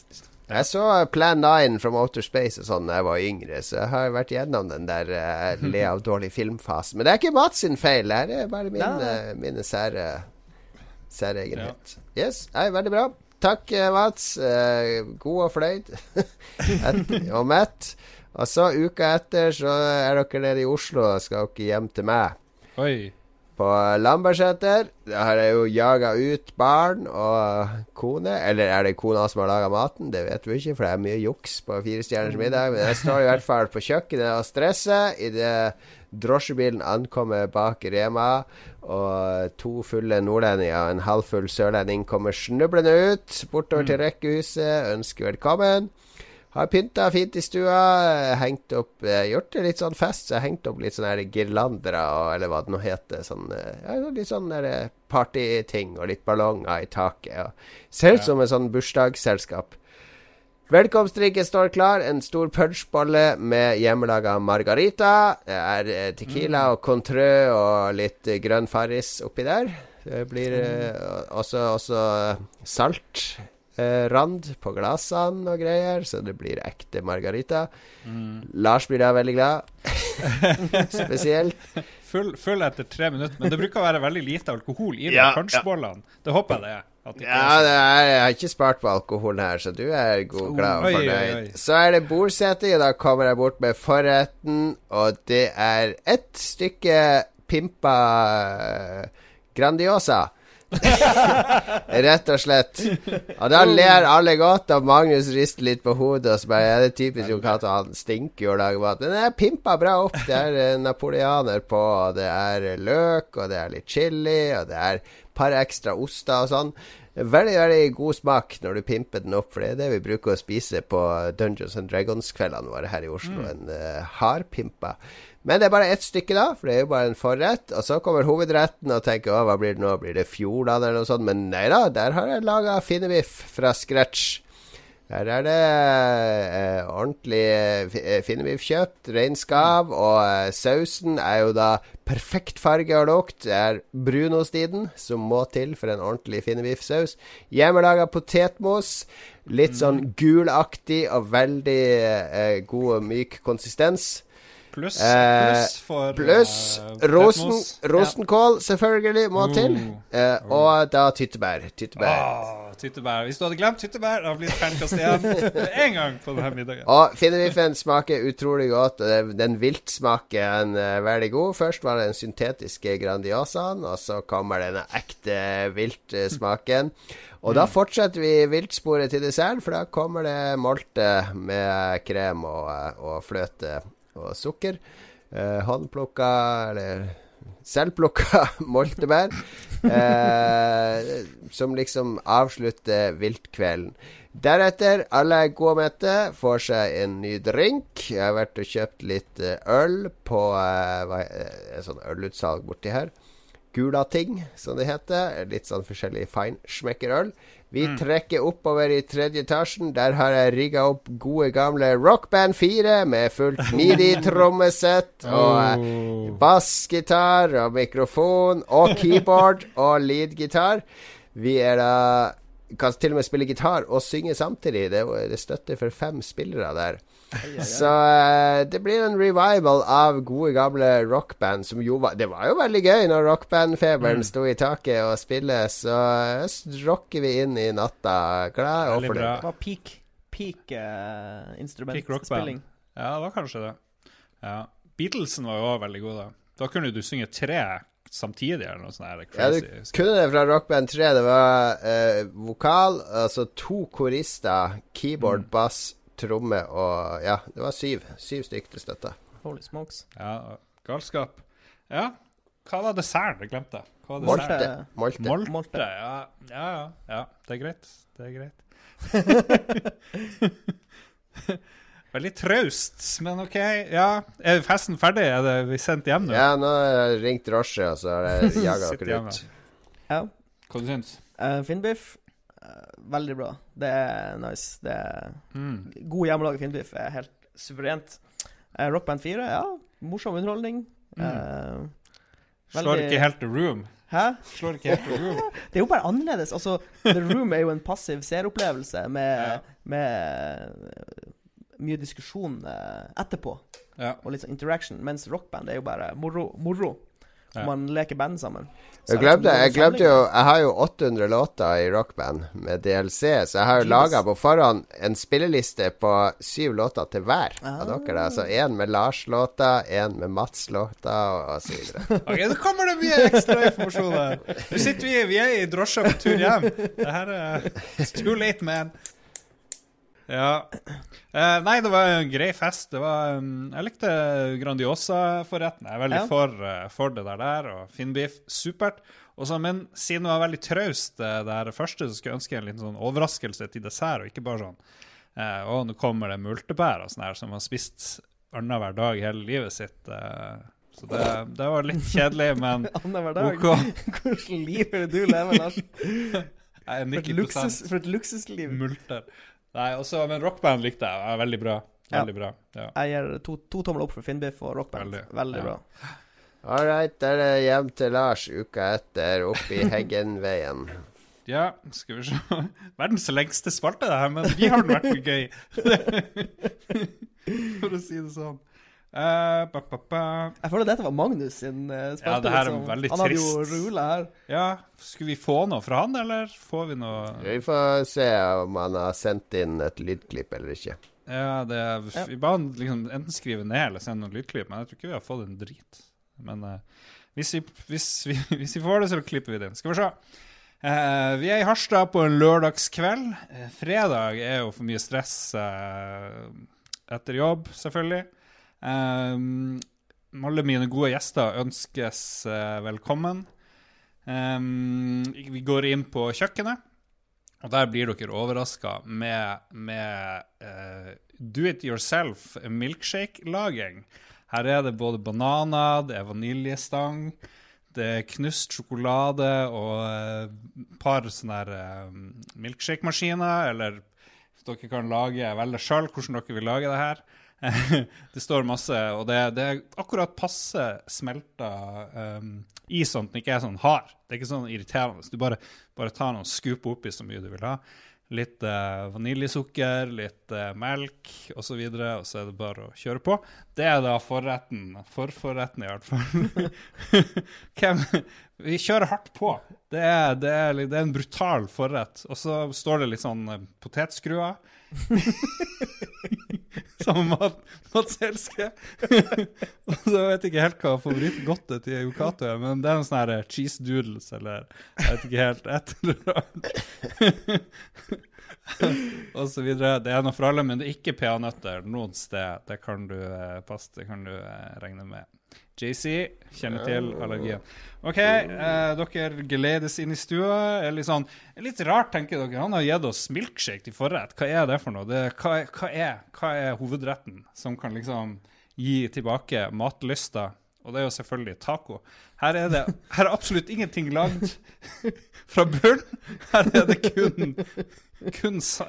Jeg så Plan 9 from Outer Space og sånn da jeg var yngre, så jeg har vært gjennom den der uh, le av dårlig film-fasen. Men det er ikke Mats sin feil, det er bare min, uh, mine sære særegenhet. Yes, nei, veldig bra. Takk, eh, Mats. Eh, god og fornøyd. Og mett. Og så uka etter så er dere nede i Oslo og skal dere hjem til meg. Oi. På Lambertseter. Der har jeg jo jaga ut barn og kone. Eller er det kona som har laga maten? Det vet vi ikke, for det er mye juks på Fire stjerners middag. Men jeg står i hvert fall på kjøkkenet og stresser idet drosjebilen ankommer bak Rema, og to fulle nordlendinger og en halvfull sørlending kommer snublende ut bortover til rekkehuset, ønsker velkommen. Har pynta fint i stua. Hengt opp eh, Gjort det litt sånn fest. Så jeg har hengt opp litt sånne girlandere, og, eller hva det nå heter. Sånn, eh, ja, litt sånn eh, partyting og litt ballonger i taket. Og ser ut som et sånn bursdagsselskap. Velkomstdrinken står klar. En stor punchbolle med hjemmelaga margarita. Det er tequila og contrø og litt grønn farris oppi der. Det blir eh, også, også salt. Eh, rand på glassene og greier, så det blir ekte margarita. Lars blir da veldig glad. Spesielt. Full, full etter tre minutter. Men det bruker å være veldig lite alkohol i de Ja, punchbollene. Det håper jeg det er. Det Ja, det er, jeg har ikke spart på alkoholen her, så du er god, glad og fornøyd. Så er det bordsetting, og da kommer jeg bort med forretten, og det er ett stykke pimpa eh, Grandiosa. Rett og slett. Og da ler alle godt, og Magnus rister litt på hodet og så bare er Det typisk Jon Cato, han stinker jo og lager mat. Den er pimpa bra opp. Det er eh, napoleaner på, og det er løk, og det er litt chili, og det er par ekstra oster og sånn. Veldig veldig god smak når du pimper den opp, for det er det vi bruker å spise på Dungeons and Dragons-kveldene våre her i Oslo. En uh, hardpimpa. Men det er bare ett stykke, da, for det er jo bare en forrett. Og så kommer hovedretten og tenker å, hva blir det nå? Blir det Fjordland eller noe sånt? Men nei da, der har jeg laga finnebiff fra scratch. Her er det eh, ordentlig eh, finnebiffkjøtt, reinskav, og eh, sausen er jo da perfekt farge og lukt. Det er brunostiden som må til for en ordentlig finnebiffsaus. Hjemmelaga potetmos. Litt sånn gulaktig og veldig eh, god og myk konsistens. Pluss plus pluss for Pluss uh, rosen, rosenkål, selvfølgelig, må til. Uh. Eh, og da tyttebær. Tyttebær. Oh, tyttebær. Hvis du hadde glemt tyttebær, da blir det terningkast igjen med en gang på denne middagen. Og finnebiffen smaker utrolig godt. Den viltsmaken er veldig god. Først var det den syntetiske Grandiosaen, og så kommer denne ekte viltsmaken. Og da fortsetter vi viltsporet til dessert, for da kommer det molte med krem og, og fløte og sukker. Eh, håndplukka, eller selvplukka moltebær. Eh, som liksom avslutter viltkvelden. Deretter, alle er gode mette, får seg en ny drink. Jeg har vært og kjøpt litt eh, øl på eh, eh, et sånn ølutsalg borti her. Gulating, som det heter. Litt sånn forskjellig feinschmeckerøl. Vi trekker oppover i tredje etasjen. Der har jeg rigga opp gode, gamle Rockband 4 med fullt midi-trommesett og oh. bassgitar og mikrofon og keyboard og leadgitar. Vi er da kan til og med spille gitar og synge samtidig. Det det støtter for fem spillere der. Så eh, det blir en revival av gode, gamle rockband. Som jo var Det var jo veldig gøy når rockbandfeberen Mm. sto i taket og spille, så eh, rocker vi inn i natta. Glad og fornøyd. Det var peak, peak uh, instrumentspilling. Ja, det var kanskje det. Ja. Beatlesen var jo òg veldig god, da. Da kunne du synge tre samtidig, eller noe sånt. her Ja, du kunne det fra Rockband 3. Det var eh, vokal, altså to korister, keyboard, Mm. bass, tromme og Ja, det var syv. Syv stykker til støtte. Holy smokes. Ja, galskap. Ja, hva var desserten? Jeg glemte. Hva var Molte. Molte. Molte. Molte. Ja, ja, ja, ja. Det er greit. Det er greit. Veldig traust, men OK. Ja, er festen ferdig? Er det vi sendt hjem nå? Ja, nå har jeg ringt drosje, og så har jeg jaga dere ut. Ja. Hva du syns Uh, Finnbiff, eh, veldig bra. Det er nice. Det er mm. God hjemmelaget finnbiff er helt suverent. Uh, Rockband 4, ja. Morsom underholdning. Eh, Slår Veldig- ikke helt The Room. hæ? Slår ikke helt The Room. Det er jo bare annerledes. Altså, The Room er jo en passiv seeropplevelse med, Ja. med eh, mye diskusjon eh, etterpå, Ja. og litt sånn interaction. Mens rockband er jo bare moro. moro Ja. Man leker band sammen. Jeg glemte, jeg glemte jo. Jeg har jo 800 låter i rockband med DLC, så jeg har jo laga på forhånd en spilleliste på syv låter til hver Ah. av dere. Altså Så én med Lars-låter, én med Mats-låter, og, så videre. Ok, Nå kommer det mye ekstra informasjon her. Nå sitter vi, vi er i drosja på tur hjem. Det her er It's too late, man. Ja. Eh, nei, det var en grei fest. Det var um, Jeg likte Grandiosa-forretten. Jeg er veldig Ja. for, uh, for det der der. Og Finnbiff, supert. Også, men siden det var veldig traust, uh, det første, så skulle jeg ønske en liten sånn overraskelse til dessert, og ikke bare sånn eh, Å, nå kommer det multebær og sånn her, som har spist annenhver dag hele livet sitt. Uh, så det, det var litt kjedelig, men Annenhver dag. OK. Hvordan liv er det du lever, Lars? For et, luksus, for et luksusliv. multer. Nei, også, men rockband likte jeg. Er Veldig bra. Veldig bra. Ja. Jeg gir to, to tomler opp for Finnbiff og rockband. Veldig, Veldig, ja. bra. All right, da er det hjem til Lars uka etter, opp i Heggenveien. ja, skal vi se Verdens lengste spalte, det her, men vi har det vært hvert gøy. For å si det sånn. Eh, ba, ba, ba. Jeg føler dette var Magnus sin uh, spalte. Ja, det her er liksom. veldig Han hadde jo trist. rula her. Ja, skulle vi få noe fra han, eller får vi noe Vi får se om han har sendt inn et lydklipp eller ikke. Ja, det er. Vi bare liksom enten skrive ned eller sende noen lydklipp, men jeg tror ikke vi har fått en drit. Men uh, hvis, vi, hvis, vi, hvis vi får det, så klipper vi det inn. Skal vi se. Uh, vi er i Harstad på en lørdagskveld. Fredag er jo for mye stress etter jobb, selvfølgelig. Eh, alle mine gode gjester ønskes uh, velkommen. Um, vi går inn på kjøkkenet, og der blir dere overraska med, med uh, do it yourself milkshake-laging. Her er det både bananer, det er vaniljestang, det er knust sjokolade og et par sånne eh, milkshake-maskiner, eller dere kan lage velge sjøl hvordan dere vil lage det her. det står masse, og det, det er akkurat passe smelta um, is sånn at den ikke er sånn hard. Det er ikke sånn irriterende. Du bare, bare tar noen skup oppi så mye du vil ha. Litt uh, vaniljesukker, litt uh, melk osv., og, så videre, og så er det bare å kjøre på. Det er da forretten. Forforretten, i hvert fall. Hvem Vi kjører hardt på. Det er, det er, det er en brutal forrett. Og så står det litt sånn uh, potetskruer. Som med Mats Helske. og så vet jeg ikke helt hva favorittgodtet til Yokato er, men det er noen sånne her cheese doodles, eller jeg vet ikke helt et eller annet. og så videre. Det er noe for alle, men det er ikke peanøtter noe sted. Det kan du eh, passe, det kan du eh, regne med. JC kjenner til allergien. OK, eh, dere geledes inn i stua. Litt, sånn, litt rart, tenker dere. Han har gitt oss milkshake til forrett. Hva er det for noe? Det, hva, hva, er, hva er hovedretten som kan liksom gi tilbake matlysta? Og det er jo selvfølgelig taco. Her er det her er absolutt ingenting lagd fra bunn. Her er det kun, kun sa,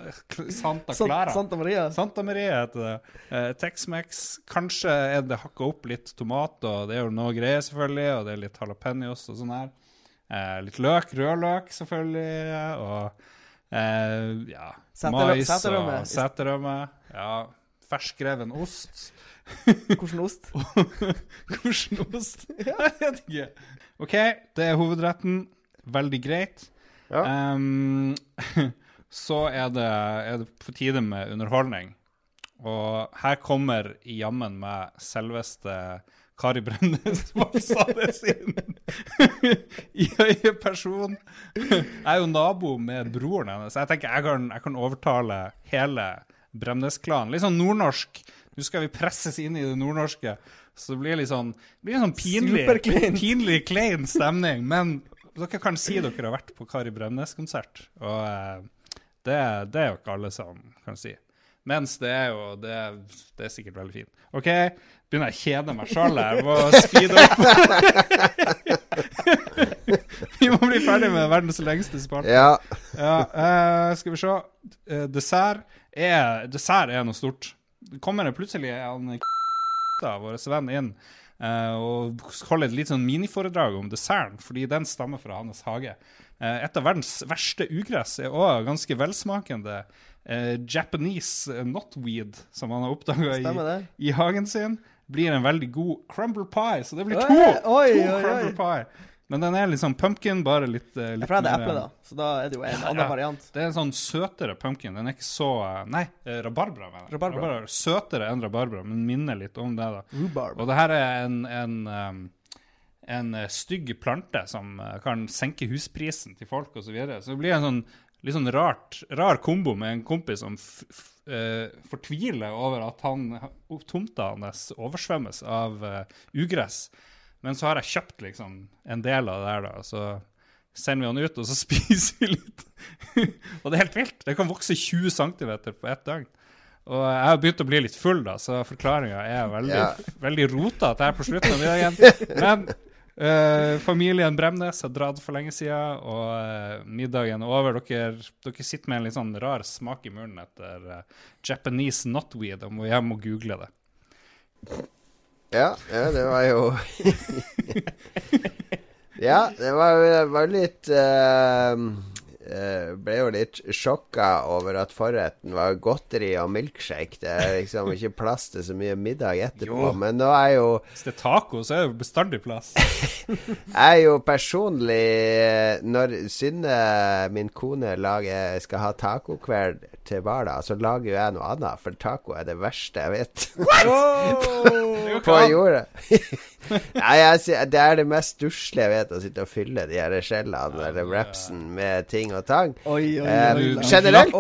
Santa Clara. Santa Maria. Santa Maria heter det. Eh, Tex-Mex. Kanskje er det hakka opp litt tomat, og det er jo noe greier, selvfølgelig. Og det er litt jalapeños og sånn her. Eh, litt løk. Rødløk, selvfølgelig. Og eh, ja Mais seterømme. og seterømme. Ja. Ferskreven ost. Hvilken ost? Hvordan ost? Jeg vet ikke. OK, det er hovedretten. Veldig greit. Ja. Ehm, så er det, er det på tide med underholdning. Og her kommer jammen meg selveste Kari Bremnes det sin i øyeperson. Jeg er jo nabo med broren hennes, så jeg tenker jeg kan, jeg kan overtale hele Bremnes-klanen. Litt sånn nordnorsk. Nå skal vi presses inn i det nordnorske. Så det blir litt sånn, blir sånn pinlig, pinlig klein stemning. Men dere kan si dere har vært på Kari Bremnes-konsert. Og eh, det, det er jo ikke alle som kan si. Mens det er jo Det, det er sikkert veldig fint. OK, begynner jeg å kjede meg sjøl her. Må speede opp. vi må bli ferdig med verdens lengste spalte. Ja. Ja, uh, skal vi se. Uh, dessert, er, dessert er noe stort. Kommer Det plutselig en vår venn inn uh, og holder et litt sånn miniforedrag om desserten, fordi den stammer fra hans hage. Eh, et av verdens verste ugress er òg ganske velsmakende eh, Japanese knotweed, som han har oppdaga i, i hagen sin. Blir en veldig god crumble pie, så det blir to, oi, to oi, oi. crumble pie. Men den er sånn pumpkin, bare litt, eh, litt Ja, for det er eple, da. Så da er det jo en annen Ja. variant. det er en sånn søtere pumpkin. Den er ikke så Nei, eh, rabarbra. mener jeg. Rabarbra. Søtere enn rabarbra, men minner litt om det. da. Rhubarb. Og det her er en, en, um, en eh, stygg plante som eh, kan senke husprisen til folk osv. Så, videre. så det blir en sånn litt sånn rart, rar kombo med en kompis som eh, fortviler over at han, tomta hans oversvømmes av uh, ugress. Men så har jeg kjøpt liksom en del av det der, da. Så sender vi han ut, og så spiser vi litt. og det er helt vilt. Det kan vokse 20 cm på ett døgn. Og jeg har begynt å bli litt full, da, så forklaringa er veldig, Ja. veldig rotete her på slutten av middagen. Men eh, familien Bremnes har dratt for lenge siden, og uh, middagen er over. Dere, dere sitter med en litt sånn rar smak i munnen etter uh, Japanese knotweed og må hjem og google det. Ja, ja, det var jo Ja, det var jo litt eh, Ble jo litt sjokka over at forretten var godteri og milkshake. Det er liksom ikke plass til så mye middag etterpå. Jo. Men nå er jo Hvis det er taco, så er det bestandig plass. Jeg er jo personlig eh, Når Synne, min kone, lager, skal ha tacokveld til Hvala, så lager jo jeg noe annet, for taco er det verste jeg vet. Er på jorda. Nei, jeg, det er det mest stusslige jeg vet, å sitte og fylle de her skjellene eller wrapsen med ting og tang. Oi, oi, Eh, oi. Generelt-.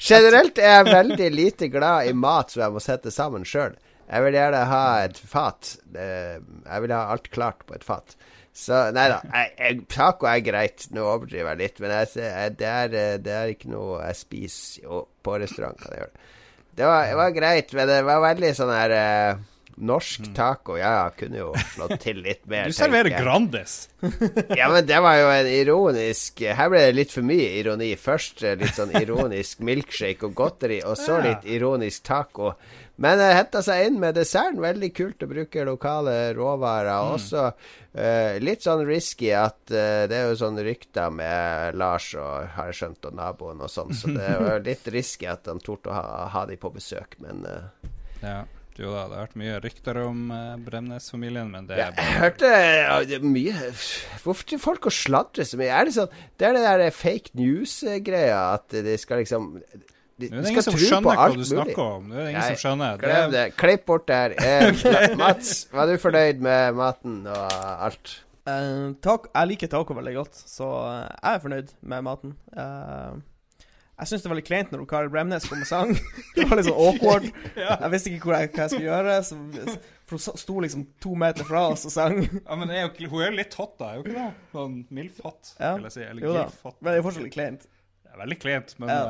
Generelt er jeg veldig lite glad i mat som jeg må sette sammen sjøl. Jeg vil gjerne ha et fat. Eh, Jeg vil ha alt klart på et fat. Så nei da. Jeg, jeg, taco er greit. Nå overdriver jeg litt, men jeg, jeg, det, er, eh, det er ikke noe jeg spiser jo, på restaurant. Kan jeg gjøre det. Det var, det var greit, men det var veldig sånn her eh, Norsk taco, ja, kunne jo slått til litt mer. Du serverer. Grandis. Ja, men det var jo en ironisk Her ble det litt for mye ironi. Først eh, litt sånn ironisk milkshake og godteri, og så litt ironisk taco. Men det henta seg inn med desserten. Veldig kult å bruke lokale råvarer. Og også uh, litt sånn risky at uh, det er jo sånn rykter med Lars og har jeg skjønt, og naboen og sånn, så det er jo litt risky at han torde å ha, ha de på besøk, men uh, Ja, jo da, det har vært mye rykter om uh, Bremnes-familien, men det er bare... jeg hørte ja, det er mye Hvorfor til folk å sladrer så mye? Er det sånn Det er det der fake news-greia at de skal liksom De, Nå er det ingen som skjønner hva du mulig. snakker om. Nå er det ingen Nei, som skjønner. Det Glem det. Klipp bort der. Eh, Mats, var du fornøyd med maten og alt? Uh, tak, jeg liker taco veldig godt, så eh, jeg er fornøyd med maten. Eh, jeg syns det var litt kleint når Kari Bremnes kom og sang. Det var litt sånn awkward. Jeg visste ikke hvor jeg, hva jeg skulle gjøre, så, for hun sto liksom to meter fra oss og sang. ja, men er jo, hun er jo litt hot, da. Er jo ikke det? Sånn mild hot, vil jeg si. Eller Jo da, men det er fortsatt litt kleint. Det er veldig kleint, men Ja,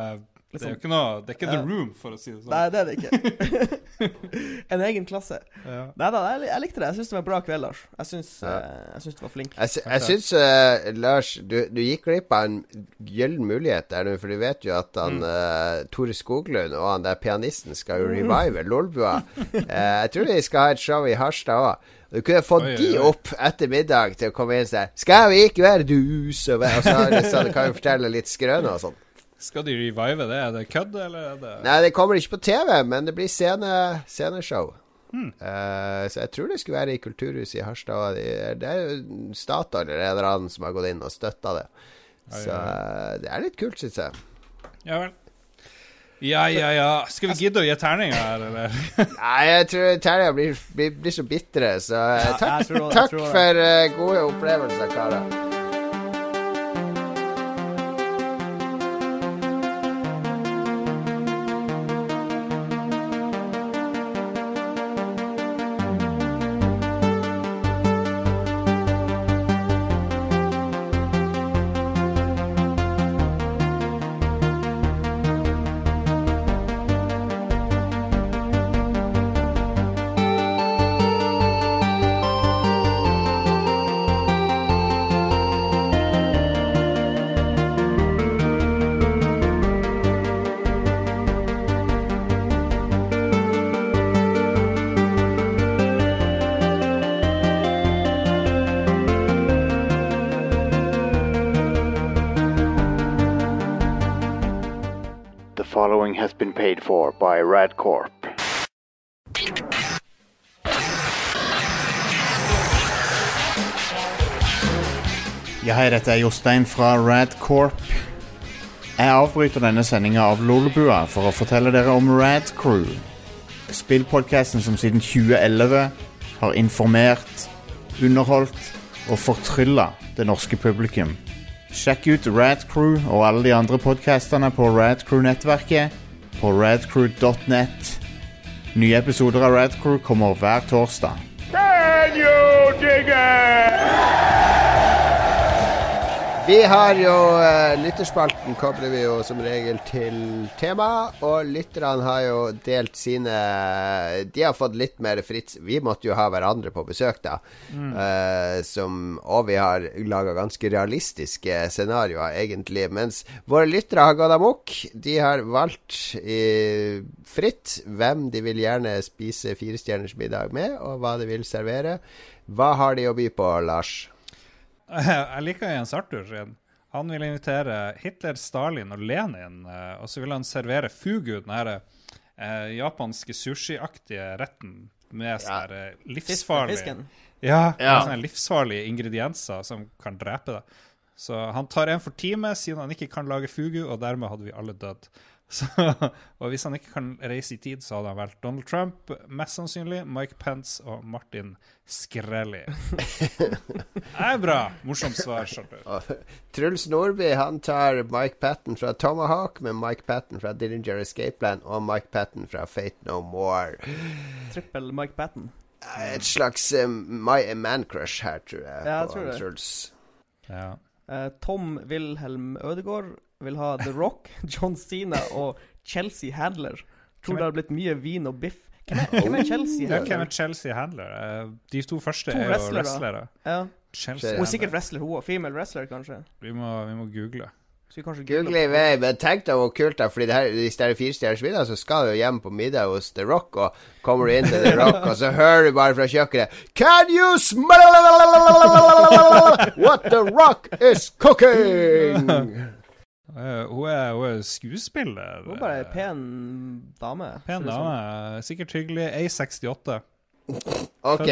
eh, det er jo liksom. ikke noe Det er ikke Ja. the room, for å si det sånn. Nei, det er det ikke. en egen klasse. Ja. Nei da, jeg, jeg likte det. Jeg syns det var en bra kveld, Lars. Jeg syns, Ja. uh, jeg syns du var flink. Jeg, jeg syns, uh, Lars, du, du gikk glipp av en gyllen mulighet der nå, for du vet jo at han eh, Tore Skoglund og han der pianisten skal jo revive Lolbua. Eh, jeg tror de skal ha et show i Harstad òg. Du kunne fått Oi, oi, de opp etter middag til å komme inn og si 'Skal vi ikke være dus?' Og, så, så, så du kan vi fortelle litt skrøner og sånn. Skal de revive det? Er det kødd, eller er det Nei, det kommer ikke på TV, men det blir scene, sceneshow. Eh, så jeg tror det skulle være i Kulturhuset i Harstad. og Det, det er jo Statoil eller en eller annen som har gått inn og støtta det. Ja, Så oi. eh, det er litt kult, syns jeg. Ja vel. Ja, ja, ja. Skal vi gidde å gi terninger her, eller? Nei, jeg tror terninga blir, blir, blir så bitre, så Ja, takk, jeg tror jeg takk for uh, gode opplevelser, karer. Hei, dette er Jostein fra Radcorp. Jeg avbryter denne sendinga av Lolbua for å fortelle dere om Radcrew. Spillpodkasten som siden 2011 har informert, underholdt og fortrylla det norske publikum. Sjekk ut Radcrew og alle de andre podkastene på Radcrew-nettverket på radcrew.net. Nye episoder av Radcrew kommer hver torsdag. Vi har jo eh, Lytterspalten kobler vi jo som regel til tema, og lytterne har jo delt sine De har fått litt mer fritt Vi måtte jo ha hverandre på besøk, da. Eh, som, og vi har laga ganske realistiske scenarioer, egentlig. Mens våre lyttere har gått amok. De har valgt i, fritt hvem de vil gjerne spise firestjerners middag med, og hva de vil servere. Hva har de å by på, Lars? Jeg liker Jens Arthur sin. Han vil invitere Hitler, Stalin og Lenin, eh, og så vil han servere fugu, den her eh, japanske sushiaktige retten med sånne eh, livsfarlige Ja, Ja. sånne livsfarlige ingredienser som kan drepe deg. Så han tar en for time, siden han ikke kan lage fugu, og dermed hadde vi alle dødd. Så, og hvis han ikke kan reise i tid, så hadde han valgt Donald Trump, mest sannsynlig, Mike Pence og Martin Skrelli. Det er bra. Morsomt svar, Charter. Truls Nordby han tar Mike Patten fra Tomahawk, med Mike Patten fra Dillinger Escape Plan og Mike Patten fra Fate No More. Trippel Mike Patten. Et slags uh, my man-crush her, tror jeg. Ja, jeg tror det. Truls. Ja. Eh, Tom Wilhelm Ødegaard vil ha The Rock, John Cena og Chelsea Handler. Tror det har blitt mye vin og biff. Hvem er, hvem er Chelsea Ja, hvem er Chelsea Handler? Eh, De to første To er jo wrestlere. wrestlere. Ja. Chelsea Hun er sikkert wrestler, hun òg. Female wrestler, kanskje. Vi må, vi må google. Kanskje Google i vei, men tenk deg hvor kult det er, fordi det her, hvis det er firestjerners middag, så skal du hjem på middag hos The Rock, og kommer du inn til The Rock, og så hører du bare fra kjøkkenet Can you smell what The Rock is cooking? Eh, hun, er, hun er skuespiller. Hun er bare en ei pen dame. Pen dame. Sikkert hyggelig. A68. Ok,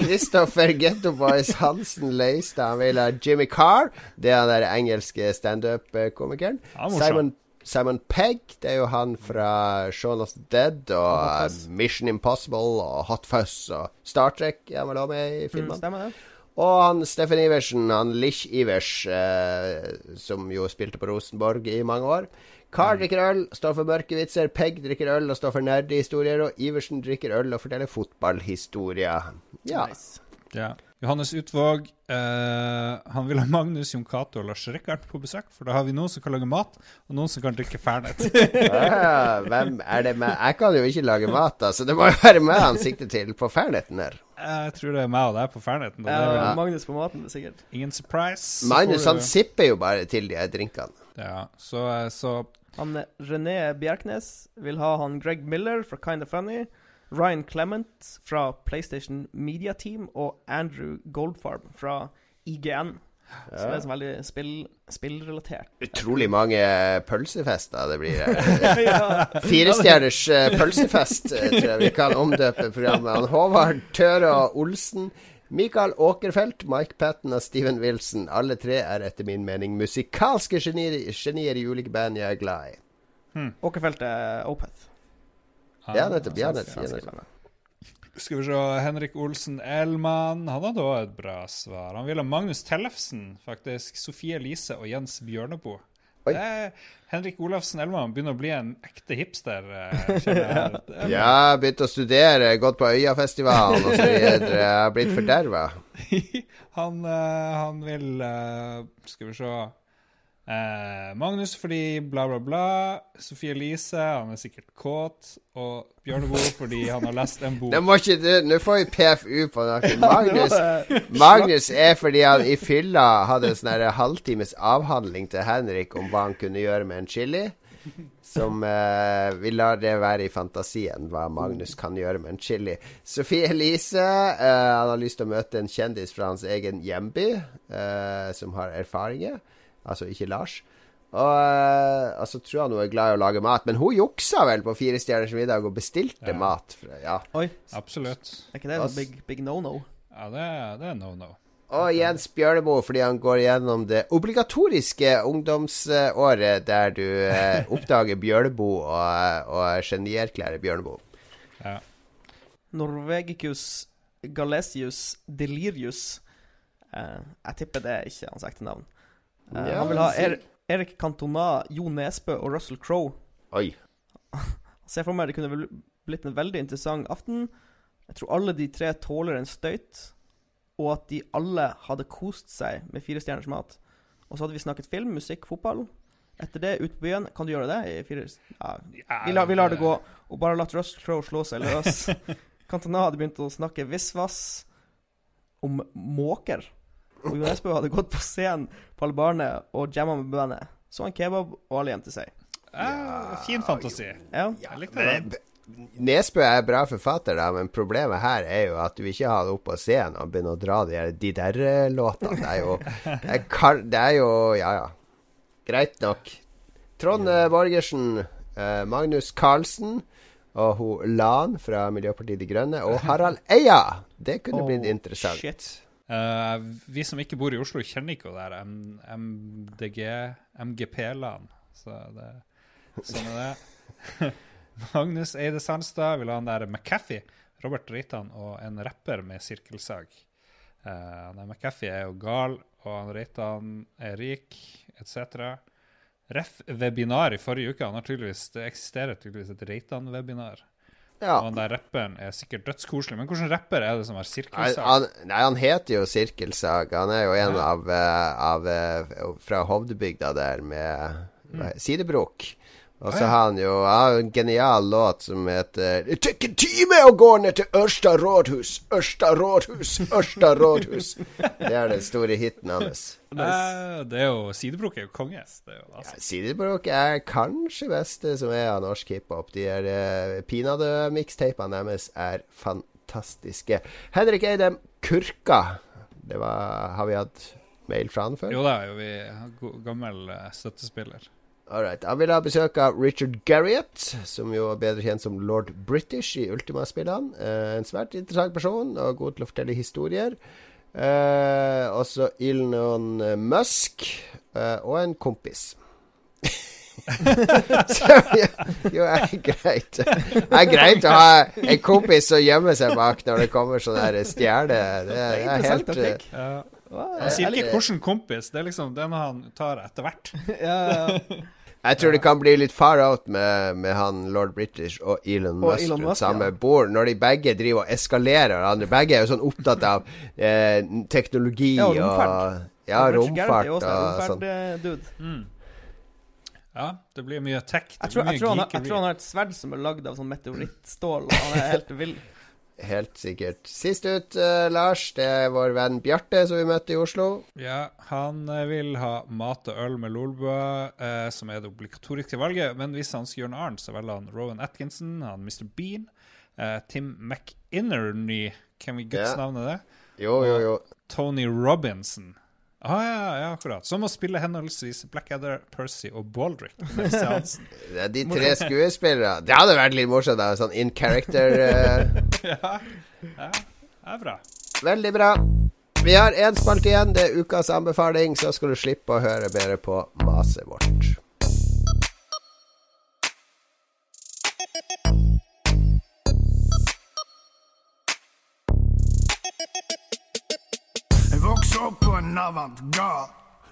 Christopher Getto Boys Hansen Leistad, han vil ha Jimmy Carr, det er han der engelske standup-komikeren. Simon, Simon Pegg, det er jo han fra Shaun of the Dead og. Mission Impossible og Hot Fuzz og Star Trek. Er han vel også med i Mm, filmene? det. Og han Steffen Iversen, han Lich-Ivers, eh, som jo spilte på Rosenborg i mange år. Carl Mm. drikker øl, står for mørke vitser. Pegg drikker øl og står for nerdehistorier. Og Iversen drikker øl og forteller fotballhistorier. Ja. Nice. Ja. Johannes Utvåg. eh, han vil ha Magnus, Jon Cato og Lars Rikard på besøk. For da har vi noen som kan lage mat, og noen som kan drikke Fernet. Ah, hvem er det med? Jeg kan jo ikke lage mat, da, så det må jo være meg han sikter til på ferneten her. Jeg tror det er meg og deg på Ferneten. Ja, er vel Magnus på maten, sikkert. ingen surprise. Magnus han sipper jo bare til de her drinkene. Ja, så, eh, så Han René Bjerknes vil ha han Greg Miller fra Kinda Funny. Ryan Clement fra PlayStation Media Team og Andrew Goldfarb fra IGN. Så det er så veldig spill, spillrelatert. Utrolig mange pølsefester det blir. ja. Firestjerners uh, pølsefest, eh, tror jeg vi kan omdøpe programmet. Han Håvard Tøra Olsen, Mikael Åkerfeldt, Mike Patten og Steven Wilson. Alle tre er etter min mening musikalske genier, genier i ulike band jeg er glad i. Åkerfeldt er Opeth. Ja, nettopp. Ja, nettopp. Skal vi se Henrik Olsen Elman. Han hadde òg et bra svar. Han ville ha Magnus Tellefsen, faktisk. Sofie Elise og Jens Bjørnebo. Er, Henrik Olafsen Elman begynner å bli en ekte hipster. eh, Ja, begynte å studere, gått på Øyafestivalen og så videre. Blitt forderva. han, eh, han vil eh, Skal vi se eh, Magnus fordi bla, bla, bla. Sofie Elise, han er sikkert kåt. Og Bjørneboe fordi han har lest en bok. Nå må ikke du Nå får vi PFU på noe. Magnus, Magnus er fordi han i fylla hadde en sånn halvtimes avhandling til Henrik om hva han kunne gjøre med en chili. Som eh, Vi lar det være i fantasien, hva Magnus kan gjøre med en chili. Sofie Elise eh, Han har lyst til å møte en kjendis fra hans egen hjemby, eh, som har erfaringer. Altså ikke Lars. Og, eh, og så tror han hun er glad i å lage mat. Men hun juksa vel på Fire stjerners middag og bestilte Ja. mat. Fra, ja. Oi, Absolutt. er ikke det en big, big no-no? Ja, det, er- det er no no. Og Jens Bjørneboe fordi han går gjennom det obligatoriske ungdomsåret der du eh, oppdager Bjørneboe og, og genierklærer Bjørneboe. Ja. Norvegicus galesius delirius. Eh, jeg tipper det er ikke hans ekte navn. Eh, Ja, han vil ha er Erik Cantona, Jo Nesbø og Russell Crowe. Oi. Se for meg det kunne blitt en veldig interessant aften. Jeg tror alle de tre tåler en støyt, og at de alle hadde kost seg med fire stjerners mat. Og så hadde vi snakket film, musikk, fotball. Etter det, ut på byen. Kan du gjøre det? I fire ja. vi, lar, vi lar det gå, og bare latt Russell Crowe slå seg løs. Cantona hadde begynt å snakke visvas om måker. Og Jon Nesbø hadde gått på scenen på alle og jamma med bandet. Så han kebab og alle gjemte seg. Ja, fin fantasi. Ja. Jeg likte det. Nesbø er bra forfatter, da, men problemet her er jo at du ikke har det opp på scenen og begynner å dra de, de der-låtene. Det er jo det er, kar, det er jo Ja, ja. Greit nok. Trond eh, Borgersen, eh, Magnus Carlsen og hun Lan fra Miljøpartiet De Grønne, og Harald Eia. Det kunne blitt Oh, interessant. shit. Eh, vi som ikke bor i Oslo, kjenner ikke det der MDG, MGP-land. Så det Sånn er det. Magnus Eide Sandstad vil ha han der McCaffey, Robert Reitan og en rapper med sirkelsag. Uh, McCaffey er jo gal, og han Reitan er rik, etc. Ref webinar i forrige uke. Han har tydeligvis, det eksisterer tydeligvis et Reitan-webinar. Ja. Og han der rapperen er sikkert dødskoselig. Men hvilken rapper er det som har sirkelsag? han, nei, han heter jo Sirkelsag. Han er jo en Ja. av, eh, av eh, Fra Hovdebygda der med mm. Sidebrok. Og så Mm. Ah, ja. har han jo ja, en genial låt som heter Det tar en time å gå ned til Ørsta rådhus, Ørsta rådhus, Ørsta rådhus. Det er den store hiten hans. Eh, det er jo Sidebrok er jo konge. Altså. altså. Sidebrok er kanskje beste som er av norsk hiphop. De er uh, Pinadø-mikstapene deres er fantastiske. Henrik Eidem, Kurka. Det var Har vi hatt mail fra han før? Jo da, er jo vi gammel eh, støttespiller. All right. Han vil ha besøk av Richard Garriott, som jo er bedre kjent som lord British i Ultima-spillene. Eh, en svært interessant person og god til å fortelle historier. Eh, også Ilnon Musk eh, og en kompis. Så, jo, jo, er greit. Det er greit å ha en kompis som gjemmer seg bak når det kommer sånn her stjerne. Det, det er helt uh, Han sier ikke 'hvilken kompis', det er liksom den han tar etter hvert. ja, ja. Jeg tror det kan bli litt far out med, med han lord British og Elon Og Musk rundt samme ja. bord, når de begge driver og eskalerer hverandre. Begge er jo sånn opptatt av eh, teknologi Ja, og og romfart. Ja, romfart og sånn. romfart-dude. Mm. Ja, det blir mye tech. Det Jeg tror, blir jeg, tror han, jeg tror han har et sverd som er lagd av sånn meteorittstål, og han er helt vill. Helt sikkert. Sist ut, eh, Lars, det er vår venn Bjarte som vi møtte i Oslo. Ja, han eh, vil ha mat og øl med Lolbua, eh, som er det obligatoriske valget. Men hvis han skal gjøre noe annet, så velger han Rowan Atkinson, han Mr. Bean, eh, Tim McInerney kan vi guds Ja. det? Jo, jo, jo. Tony Robinson. Ah, ja, ja, akkurat. Som å spille henholdsvis Blackadder, Percy og Baldrick. Det er de tre skuespillere. Det hadde vært litt morsomt. da, Sånn in character. Uh... ja, ja, det er bra. Veldig bra. Vi har én spalte igjen. Det er ukas anbefaling. Så skal du slippe å høre bedre på maset vårt. Vokste opp på en avantgard.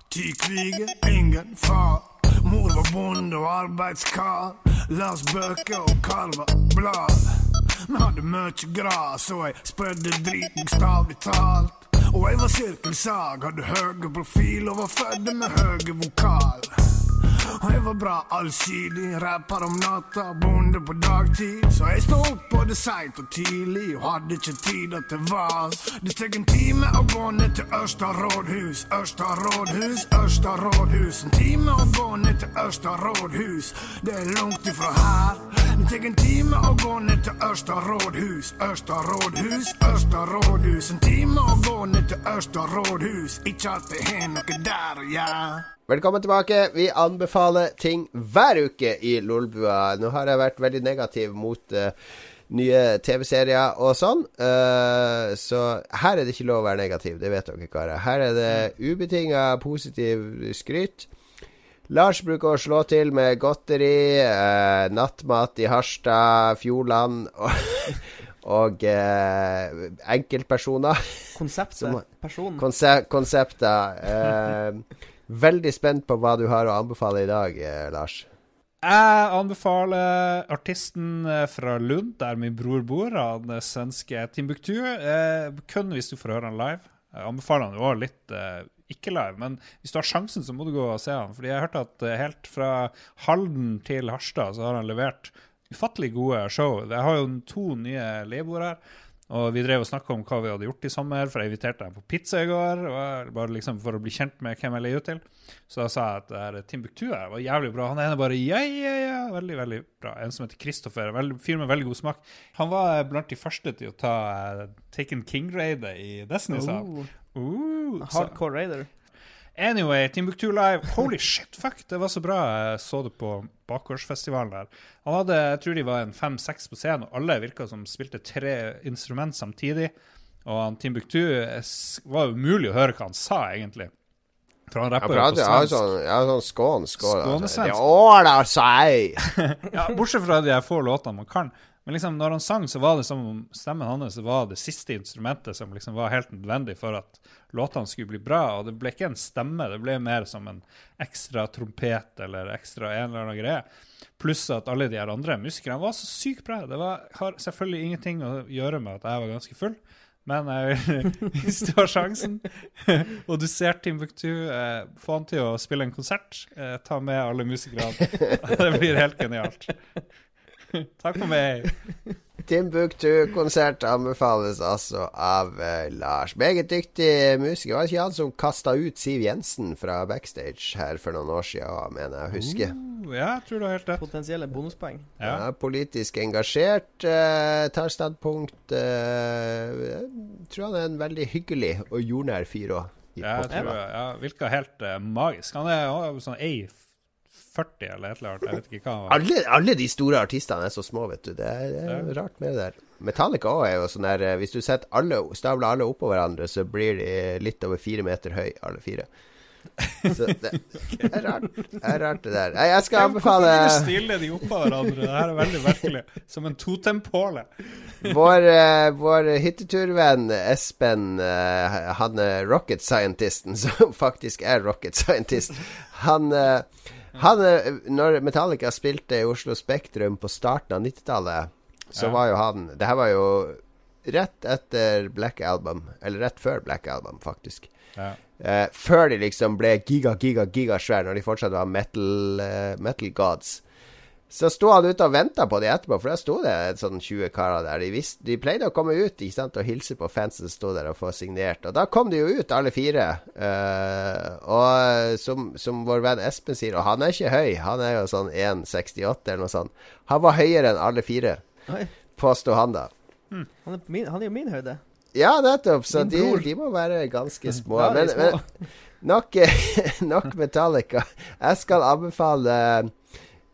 Ti kriger, ingen far. Mor var bonde og arbeidskar. Las bøker og karva blad. Vi hadde mye gras, og jeg spredde drit bokstavelig talt. Og jeg var sirkelsag, hadde høge profil og var født med høge vokal. Og jeg var bra allsidig, rapper om natta, bonde på dagtid. Så jeg stod opp både seint og tidlig, og hadde ikke tid det var. Det tek en time å gå ned til Ørsta rådhus, Ørsta rådhus, Ørsta rådhus. En time å gå ned til Ørsta rådhus, det er langt ifra her. Det en time å gå ned til Ørsta rådhus, Ørsta rådhus, Ørsta rådhus. En time å gå ned til Ørsta rådhus, ikke at det har noe der å gjøre. Velkommen tilbake. Vi anbefaler ting hver uke i Lolbua. Nå har jeg vært veldig negativ mot uh, nye TV-serier og sånn, Uh, så her er det ikke lov å være negativ. Det vet dere, karer. Her er det ubetinga positiv skryt. Lars bruker å slå til med godteri, eh, nattmat i Harstad, Fjordland og, og eh, enkeltpersoner. Konseptet, Som- personen. Konse konsepter. Eh, veldig spent på hva du har å anbefale i dag, eh, Lars. Jeg anbefaler artisten eh, fra Lund, der min bror bor, han eh, svenske Timbuktu. Eh, kun hvis du får høre han live. Jeg anbefaler han jo litt eh, ikke live, men hvis du har sjansen, så må du gå og se han. Fordi jeg har hørt at eh, helt fra Halden til Harstad så har han levert ufattelig gode show. Jeg har jo to nye leieboere her. Og vi drev og snakka om hva vi hadde gjort i sommer, for jeg inviterte dem på pizza i går. Bare liksom For å bli kjent med hvem jeg leier ut til. Så da sa jeg at det her Timbuktu her var jævlig bra. Han ene bare ja, ja, ja. Veldig, veldig bra. En som heter Kristoffer. Fyr med veldig god smak. Han var blant de første til å ta uh, Taken King-raidet i Destiny, sa han. Uh, hardcore raider. Anyway, Timbuktu Live. Holy shit, fuck! Det var så bra. Jeg så det på bakgårdsfestivalen der. Han hadde, jeg tror de var en fem-seks på scenen, og alle virka som spilte tre instrument samtidig. Og han Timbuktu var umulig å høre hva han sa, egentlig. For han rapper jo på svensk. sånn, ja, sånn skån, skål, altså. Skånesvensk. Det åler seg! Ja, bortsett fra de få låtene man kan. Men liksom, når han sang, så var det som om stemmen hans var det siste instrumentet som liksom var helt nødvendig for at låtene skulle bli bra. Og det ble ikke en stemme, det ble mer som en ekstra trompet eller ekstra en eller annen greie. Pluss at alle de her andre musikerne var så sykt bra. Det var, har selvfølgelig ingenting å gjøre med at jeg var ganske full. Men hvis du har sjansen, og du ser Timbuktu, eh, få han til å spille en konsert. Eh, ta med alle musikerne. Det blir helt genialt. Takk for meg. Timbuktu-konsert anbefales altså av uh, Lars. Meget dyktig musiker. Var det ikke han som kasta ut Siv Jensen fra backstage her for noen år siden, mener jeg å huske? Uh, ja, tror du har helt rett. Potensielle bonuspoeng. Ja. ja. politisk engasjert. Uh, tar standpunkt eh, Tror han er en veldig hyggelig og jordnær fyr òg. Ja, jeg tror, ja, virker helt magisk. Han er sånn Eif 40 eller et eller annet. Jeg vet ikke hva. Alle, alle de store artistene er så små, vet du. Det er, det er ja. rart med det der. Metallica òg er jo sånn der eh, Hvis du setter alle, stabler alle oppå hverandre, så blir de litt over fire meter høy, alle fire. Så det er rart, Det er rart det der. Jeg skal anbefale Hvorfor kan du stille de oppå hverandre? Det her er veldig virkelig, Som en totempåle. Vår, eh, vår hytteturvenn Espen, eh, han er rocket scientisten, som faktisk er rocket scientist, han han Når Metallica spilte i Oslo Spektrum på starten av 90-tallet, så Ja. var jo han Det her var jo rett etter Black Album, eller rett før Black Album, faktisk. Ja. Eh, før de liksom ble giga, giga, gigasvære, når de fortsatt var metal, uh, metal gods. Så sto han ute og venta på de etterpå, for der sto det en sånn 20 karer der. De, visste, de pleide å komme ut ikke sant, og hilse på fansen som sto der og få signert. Og da kom de jo ut, alle fire. Uh, og som, som vår venn Espen sier, og han er ikke høy, han er jo sånn 1,68 eller noe sånt. Han var høyere enn alle fire, påsto han da. han, er min, han er jo min høyde. Ja, nettopp. Så de, de må være ganske små. Ja, små. men, men nok, nok Metallica. Jeg skal anbefale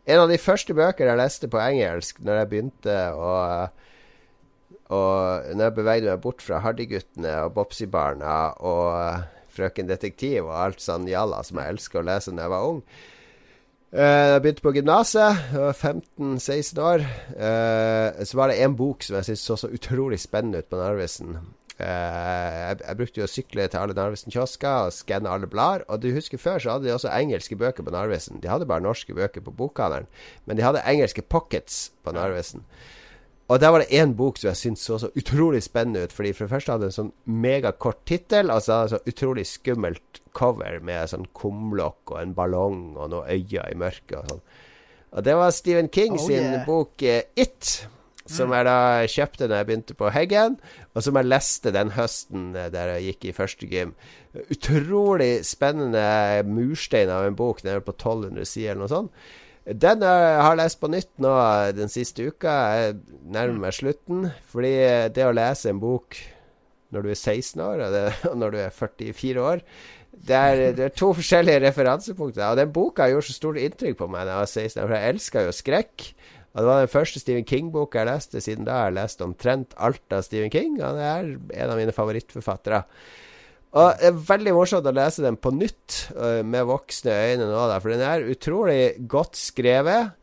en av de første bøker jeg leste på engelsk når jeg begynte å Og når jeg bevegde meg bort fra Hardy-guttene og Bopsy-barna og Frøken Detektiv og alt sånn jalla som jeg elsker å lese når jeg var ung. Eh, Jeg begynte på gymnaset, jeg var 15-16 år. Eh, så var det en bok som jeg syntes så så utrolig spennende ut på Narvesen. Eh, jeg, jeg brukte jo å sykle til alle Narvesen-kiosker og skanne alle blader. Og du husker før så hadde de også engelske bøker på Narvesen. De hadde bare norske bøker på bokhandelen, men de hadde engelske pockets på Narvesen. Og der var det én bok som jeg syntes så så utrolig spennende ut. Fordi For det første hadde den en sånn megakort tittel, og så hadde den så utrolig skummelt cover med sånn kumlokk og en ballong og noen øyne i mørket og sånn. Og det var Stephen King Oh, sin yeah. bok eh, It. Som jeg da kjøpte når jeg begynte på Heggen, og som jeg leste den høsten eh, der jeg gikk i første gym. Utrolig spennende murstein av en bok. Den er på 1200 sider eller noe sånt. Den jeg har jeg lest på nytt nå eh, den siste uka. Jeg nærmer meg slutten. Fordi eh, det å lese en bok når du er 16 år, og når du er 44 år det er, det er to forskjellige referansepunkter. Og den boka gjorde så stort inntrykk på meg da jeg var 16 år, for jeg elska jo skrekk. Og det var den første Stephen King-boka jeg leste. Siden da har jeg lest omtrent alt av Stephen King. Han er en av mine favorittforfattere. Og det er veldig morsomt å lese den på nytt øh, med voksne øyne nå, for den er utrolig godt skrevet.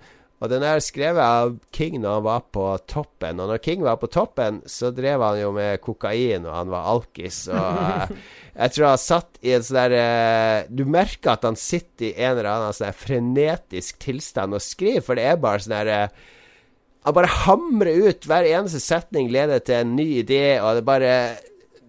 Og den er skrevet av King når han var på toppen. Og når King var på toppen, så drev han jo med kokain, og han var alkis. Og øh, jeg tror han satt i en sånn der øh, Du merker at han sitter i en eller annen sånn frenetisk tilstand og skriver, for det er bare sånn derre øh, han bare hamrer ut hver eneste setning leder til en ny idé, og det bare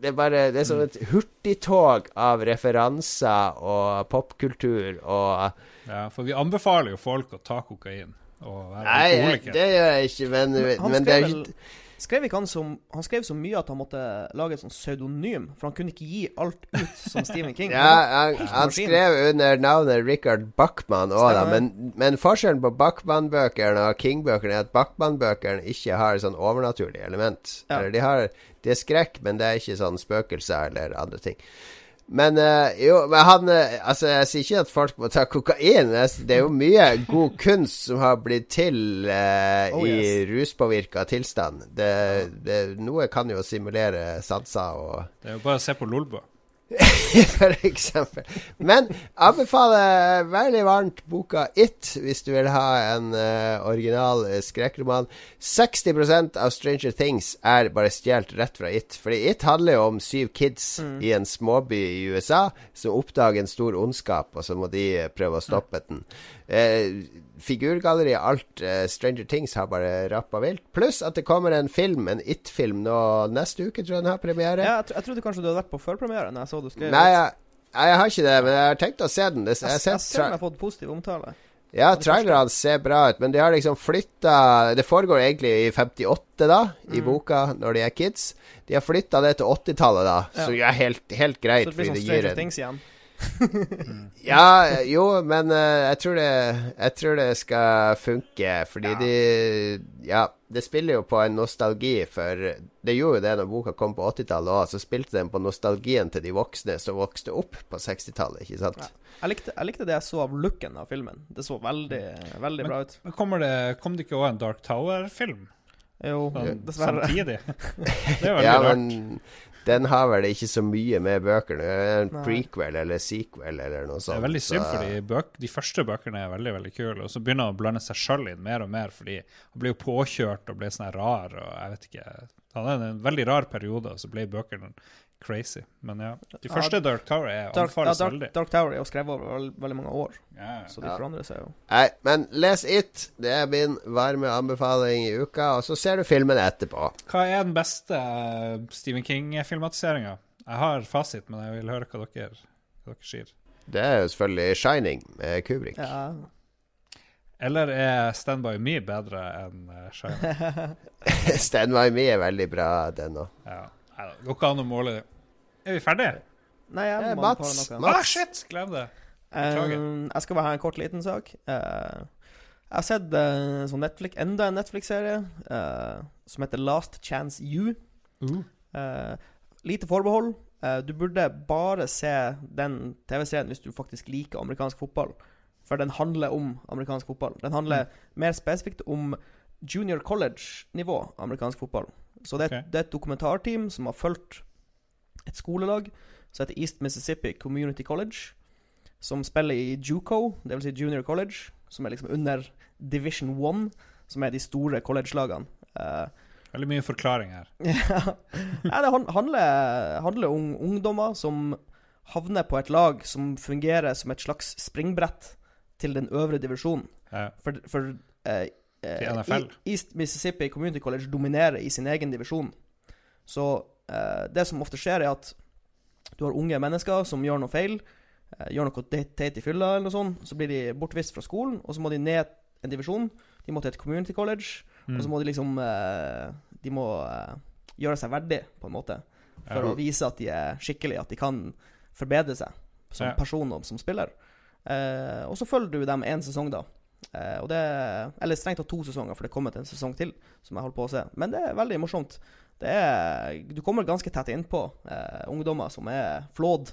det er bare Det er som et hurtigtog av referanser og popkultur og Ja, for vi anbefaler jo folk å ta kokain være Nei, alkoholiker. det gjør jeg ikke, men, Han men det er skrev, ikke vel, skrev ikke han som Han skrev så mye at han måtte lage et sånt pseudonym, for han kunne ikke gi alt ut som Stephen King. ja, han, han skrev under navnet Richard Bachman òg, da. Men, men forskjellen på Bachman-bøkene og King-bøkene er at Bachman-bøkene ikke har sånn overnaturlig element. Ja. Eller de har Det er skrekk, men det er ikke sånn spøkelser eller andre ting. Men eh, jo, men han eh, Altså, jeg sier ikke at folk må ta kokain, s- det er jo mye god kunst som har blitt til eh, Oh, i yes. ruspåvirka tilstand. Det, det, noe kan jo simulere sanser og Det er jo bare å se på Lolbua. For eksempel. Men anbefaler veldig varmt boka It, hvis du vil ha en uh, original uh, skrekkroman. 60% av Stranger Things er bare stjålet rett fra It. Fordi It handler jo om syv kids i en småby i USA som oppdager en stor ondskap, og så må de eh, prøve å stoppe den. Uh, figurgalleri, alt eh, Stranger Things har bare rappa vilt. Pluss at det kommer en film, en It-film, nå neste uke, tror jeg den har premiere. Ja, jeg, tro- jeg trodde kanskje du hadde vært på førpremieren. jeg så du skrev. Nei, jeg, jeg har ikke det, men jeg har tenkt å se den. Det, jeg, jeg, jeg, ser den har fått positiv omtale. ja, trailerne ser bra ut, men de har liksom flytta Det foregår egentlig i 58, da, i Mm. boka, når de er kids. De har flytta det til 80-tallet, da, Ja. som er helt, helt greit, Så det blir sånn Stranger Things igjen. Ja, jo, men uh, jeg, tror det, jeg tror det skal funke, fordi de Ja, det spiller jo på en nostalgi for Det gjorde jo det når boka kom på 80-tallet òg, så spilte den på nostalgien til de voksne som vokste opp på 60-tallet, ikke sant? Jeg likte, jeg likte det jeg så av looken av filmen. Det så veldig, veldig bra ut. Men kommer det, kom det ikke òg en Dark Tower-film Jo, sånn, dessverre. samtidig? Det er veldig Ja, rart. men den har vel ikke så mye med bøkene En Nei. prequel eller sequel eller noe sånt. Det er veldig synd, så- fordi bøk, de første bøkene er veldig veldig kule, og så begynner han å blande seg sjøl inn mer og mer, fordi han blir jo påkjørt og blir sånn rar, og jeg vet ikke Han hadde en veldig rar periode, og så ble bøkene crazy. Men ja. De Ja, første Dark Tower er Dark, ja, anbefales Dark, veldig. Dark Tower er jo skrevet over veld, veldig mange år, yeah. så de Ja. forandrer seg jo. Nei, men les It. Det er min varme anbefaling i uka. Og så ser du filmen etterpå. Hva er den beste eh, Stephen King-filmatiseringa? Jeg har fasit, men jeg vil høre hva dere, hva dere sier. Det er jo selvfølgelig 'Shining' med Kubrick. Ja. Eller er Stand By Me bedre enn Shining? Shine? Stand By Me er veldig bra, den òg. Ja. Nei, det går ikke an å måle det. Er vi ferdige? Nei, jeg Eh, må Mats, noe. Mats. Ah, shit! Glem det. Beklager. Um, jeg skal bare ha en kort, liten sak. Uh, jeg har sett uh, sånn Netflix, enda en Netflix-serie uh, som heter Last Chance You. Eh, lite forbehold. Eh, du burde bare se den TV-serien hvis du faktisk liker amerikansk fotball. For den handler om amerikansk fotball. Den handler mer spesifikt om junior college-nivå amerikansk fotball. Så det er, et- det er et dokumentarteam som har fulgt et skolelag som heter East Mississippi Community College, som spiller i JUCO, dvs. Si junior college, som er liksom under Division one, som er de store college-lagene. Uh, Veldig mye forklaring her. ja. Det handler, handler om ungdommer som havner på et lag som fungerer som et slags springbrett til den øvre divisjonen. Ja. For, for eh, eh, East Mississippi Community College dominerer i sin egen divisjon. Så eh, det som ofte skjer, er at du har unge mennesker som gjør noe feil. eh, gjør noe teit i fylla, eller noe sånt. Så blir de bortvist fra skolen, og så må de ned en divisjon. De må til et community college, Mm. og så må de liksom eh, De må eh, gjøre seg verdig, på en måte. For Ja. å vise at de er skikkelige, at de kan forbedre seg som Ja. person og som spiller. Eh, og så følger du dem én sesong, da. Eh, og det Eller strengt tatt to sesonger, for det kommer til en sesong til som jeg holder på å se. Men det er veldig morsomt. Det er Du kommer ganske tett innpå eh, ungdommer som er flådd.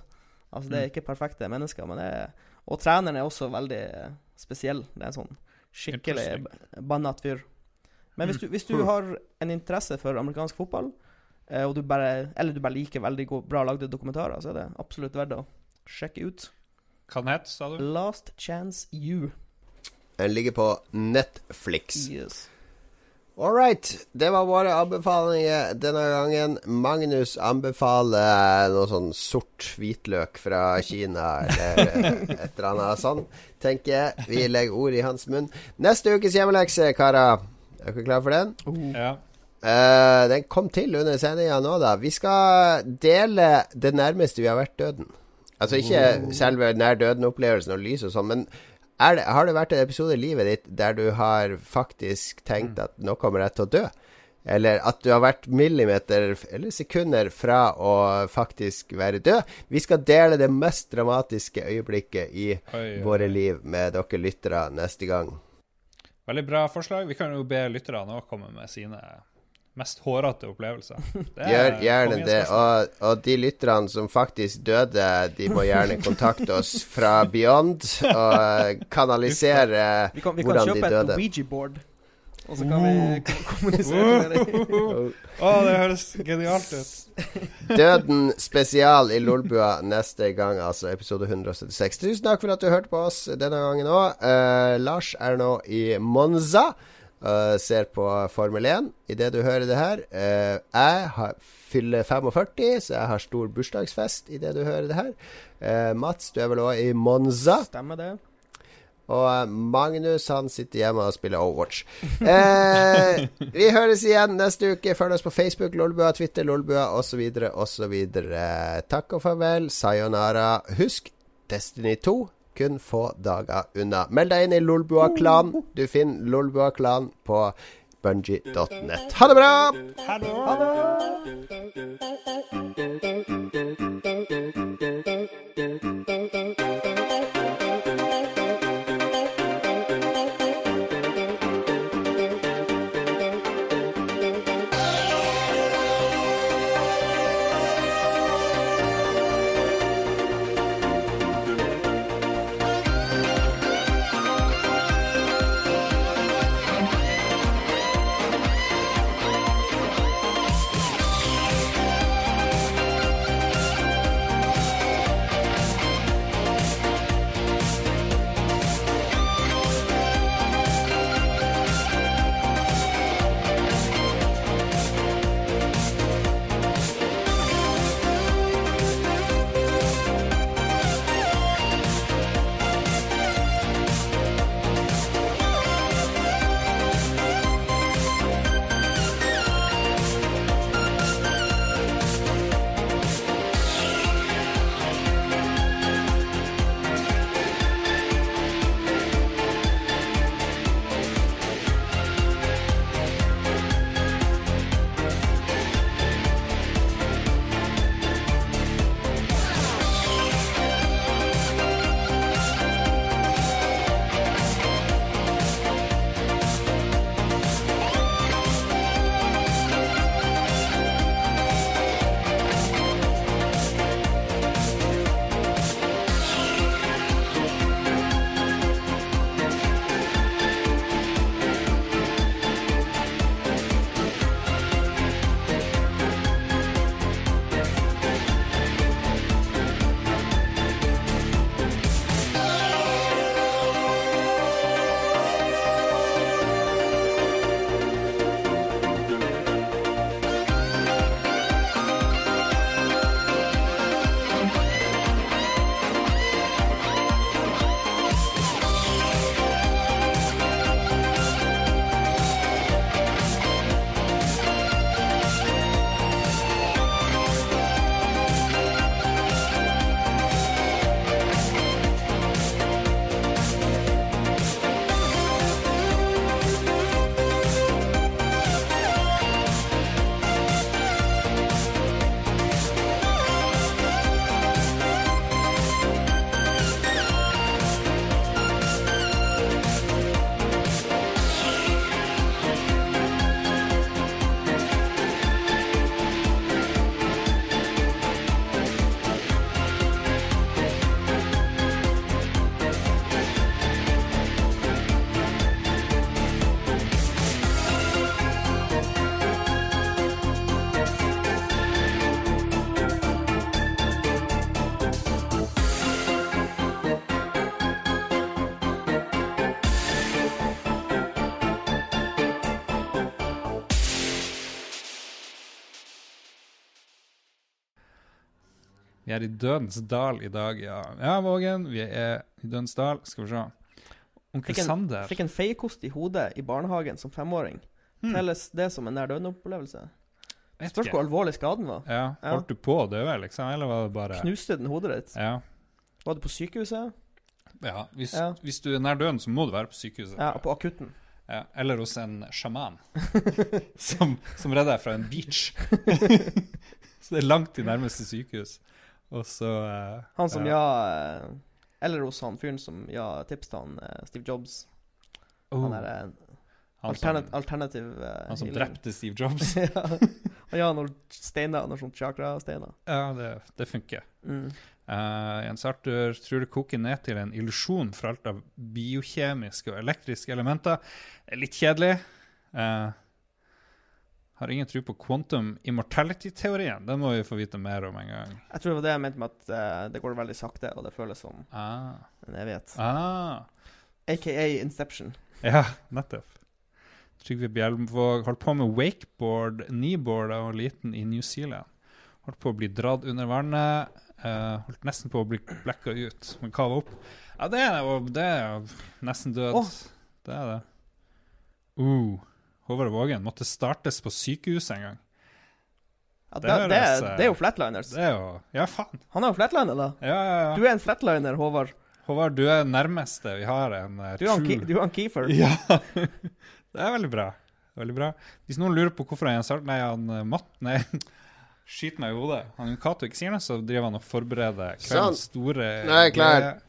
Altså, det er Mm. ikke perfekte mennesker, men det er Og treneren er også veldig eh, spesiell. Det er en sånn skikkelig bannat fyr. Men hvis du, hvis du har en interesse for amerikansk fotball, eh, du bare Eller du bare liker veldig god, bra lagde dokumentarer, så er det absolutt verdt å sjekke ut. Hva het, sa du? Last Chance You. Den ligger på Netflix. Yes. All right. Det var våre anbefalinger denne gangen. Magnus anbefaler noe sånn sort hvitløk fra Kina, eller et eller annet sånn, tenker jeg. Vi legger ord i hans munn. Neste ukes hjemmelekse, karer. Er dere klare for den? Ja. Uh, den kom til under sendinga nå, da. Vi skal dele det nærmeste vi har vært døden. Altså ikke selve nær døden-opplevelsen og lys og sånn, men det, har det vært en episode i livet ditt der du har faktisk tenkt at nå kommer jeg til å dø? Eller at du har vært millimeter eller sekunder fra å faktisk være død? Vi skal dele det mest dramatiske øyeblikket i Oi, oi, våre liv med dere lyttere neste gang. Veldig bra forslag. Vi kan jo be lytterne òg komme med sine mest hårete er Gjør gjerne det. Og, og de lytterne som faktisk døde, de må gjerne kontakte oss fra Beyond og kanalisere Vi kan, vi kan hvordan de kjøpe et. Ouija-board. Og så kan vi kommunisere med dem. Å, det høres genialt ut. Døden spesial i Lolbua neste gang, altså episode 176. Tusen takk for at du hørte på oss denne gangen òg. Lars er nå i Monza. Eh, ser på Formel 1 idet du hører det her. Uh, jeg har, fyller 45, så jeg har stor bursdagsfest idet du hører det her. Uh, Mats, du er vel òg i Monza. Stemmer det? Og Magnus han sitter hjemme og spiller Overwatch. Eh, vi høres igjen neste uke. Følg oss på Facebook, Lolbua, Twitter, Lolbua osv. osv. Takk og farvel. Sayonara. Husk Destiny 2 kun få dager unna. Meld deg inn i Lolbua-klan. Du finner Lolbua-klan på bungie.net. Ha det bra! Vi er i Dødens dal i dag, ja. Ja, Vågen, vi er i Dødens dal. Skal vi se. Onkel Fikk en, Sander. fikk en feiekost i hodet i barnehagen som femåring. Hmm. Telles det som en nær døden-opplevelse? Spørs hvor alvorlig skaden var. Ja, Ja. Du på å dø, liksom? Eller var det bare Knuste den hodet ditt? Ja. Var du på sykehuset? ja. Hvis, Ja. hvis du er nær døden, så må du være på sykehuset. Ja, på akutten. Ja, eller hos en sjaman som, som redder deg fra en beach. så det er langt til nærmeste sykehus. Og så uh, Han som ja. eh, Eller hos han fyren som ja tipset han eh, Steve Jobs. Oh, Han er en alternat alternativ han som healing. drepte Steve Jobs. ja. Og ja, noen steiner, noen sånne chakra-steiner. ja, det, det funker. Mm. Uh, Jens Arthur tror det koker ned til en illusjon for alt av biokjemiske og elektriske elementer. Er litt kjedelig. Eh, har ingen tro på quantum immortality-teorien. Den må vi få vite mer om en gang. Jeg tror det var det jeg mente med at uh, det går veldig sakte, og det føles som Ah. en evighet. ah. AKA Inception. Ja, nettopp. Trygve Bjelmvåg holdt på med wakeboard, kneeboard da han var liten i New Zealand. Holdt på å bli dratt under vannet. Uh, holdt nesten på å bli blacka ut, men kava opp. Ja, det er jo nesten død. Oh. Det er det. Uh, Håvard Vågen måtte startes på sykehuset en gang. Ja, Det det, det, høres, er, eh, det er jo flatliners. Det er jo Ja, faen. Han er jo flatliner, da. Ja, ja, ja. Du er en flatliner, Håvard. Håvard, du er nærmeste vi har en uh, Du er han, du er han Keefer. Ja. det er veldig bra. Veldig bra. Hvis noen lurer på hvorfor han start, Nei, han eh, Matt Nei, skyt meg i hodet. Han Cato ikke sier noe, så driver han og forbereder Sånn. kveldens store Nei, klær. klar.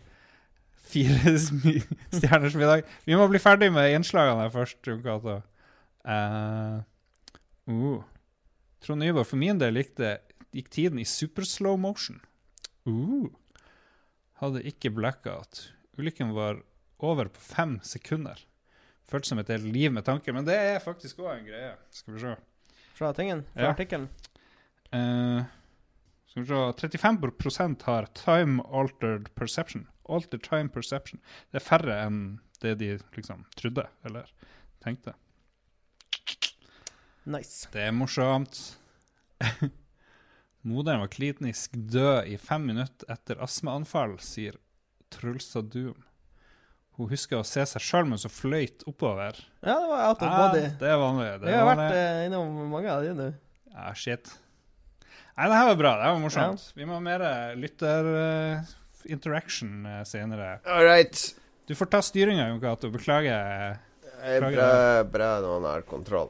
Fire smi- stjerners middag. Vi må bli ferdig med innslagene først, Jon Cato. Eh, uh. Trond Nyborg, for min del gikk, det, gikk tiden i super slow motion. Uh. Hadde ikke blackout. Ulykken var over på fem sekunder. Føltes som et helt liv med tanker, men det er faktisk òg en greie. Skal vi se. Fra tingen. Fra Ja. artikkelen. Uh, skal vi se 35% har time altered perception. Altered time perception. Det er færre enn det de liksom trodde eller tenkte. Nice. Det er morsomt. Moderen var klinisk død i fem minutter etter astmaanfall, sier Trulsa Doom. Hun husker å se seg sjøl mens hun fløyt oppover. Ja, det var out of Ja, det er vanlig. Det Vi har har vært vanlig. eh, innom mange av de nå. Ja, shit. Nei, det her var bra. Det her var morsomt. Vi må ha mer lytter-interaction senere. All right. Du får ta styringa, Jon Cato. Beklager. Det er bra, bra man har kontroll.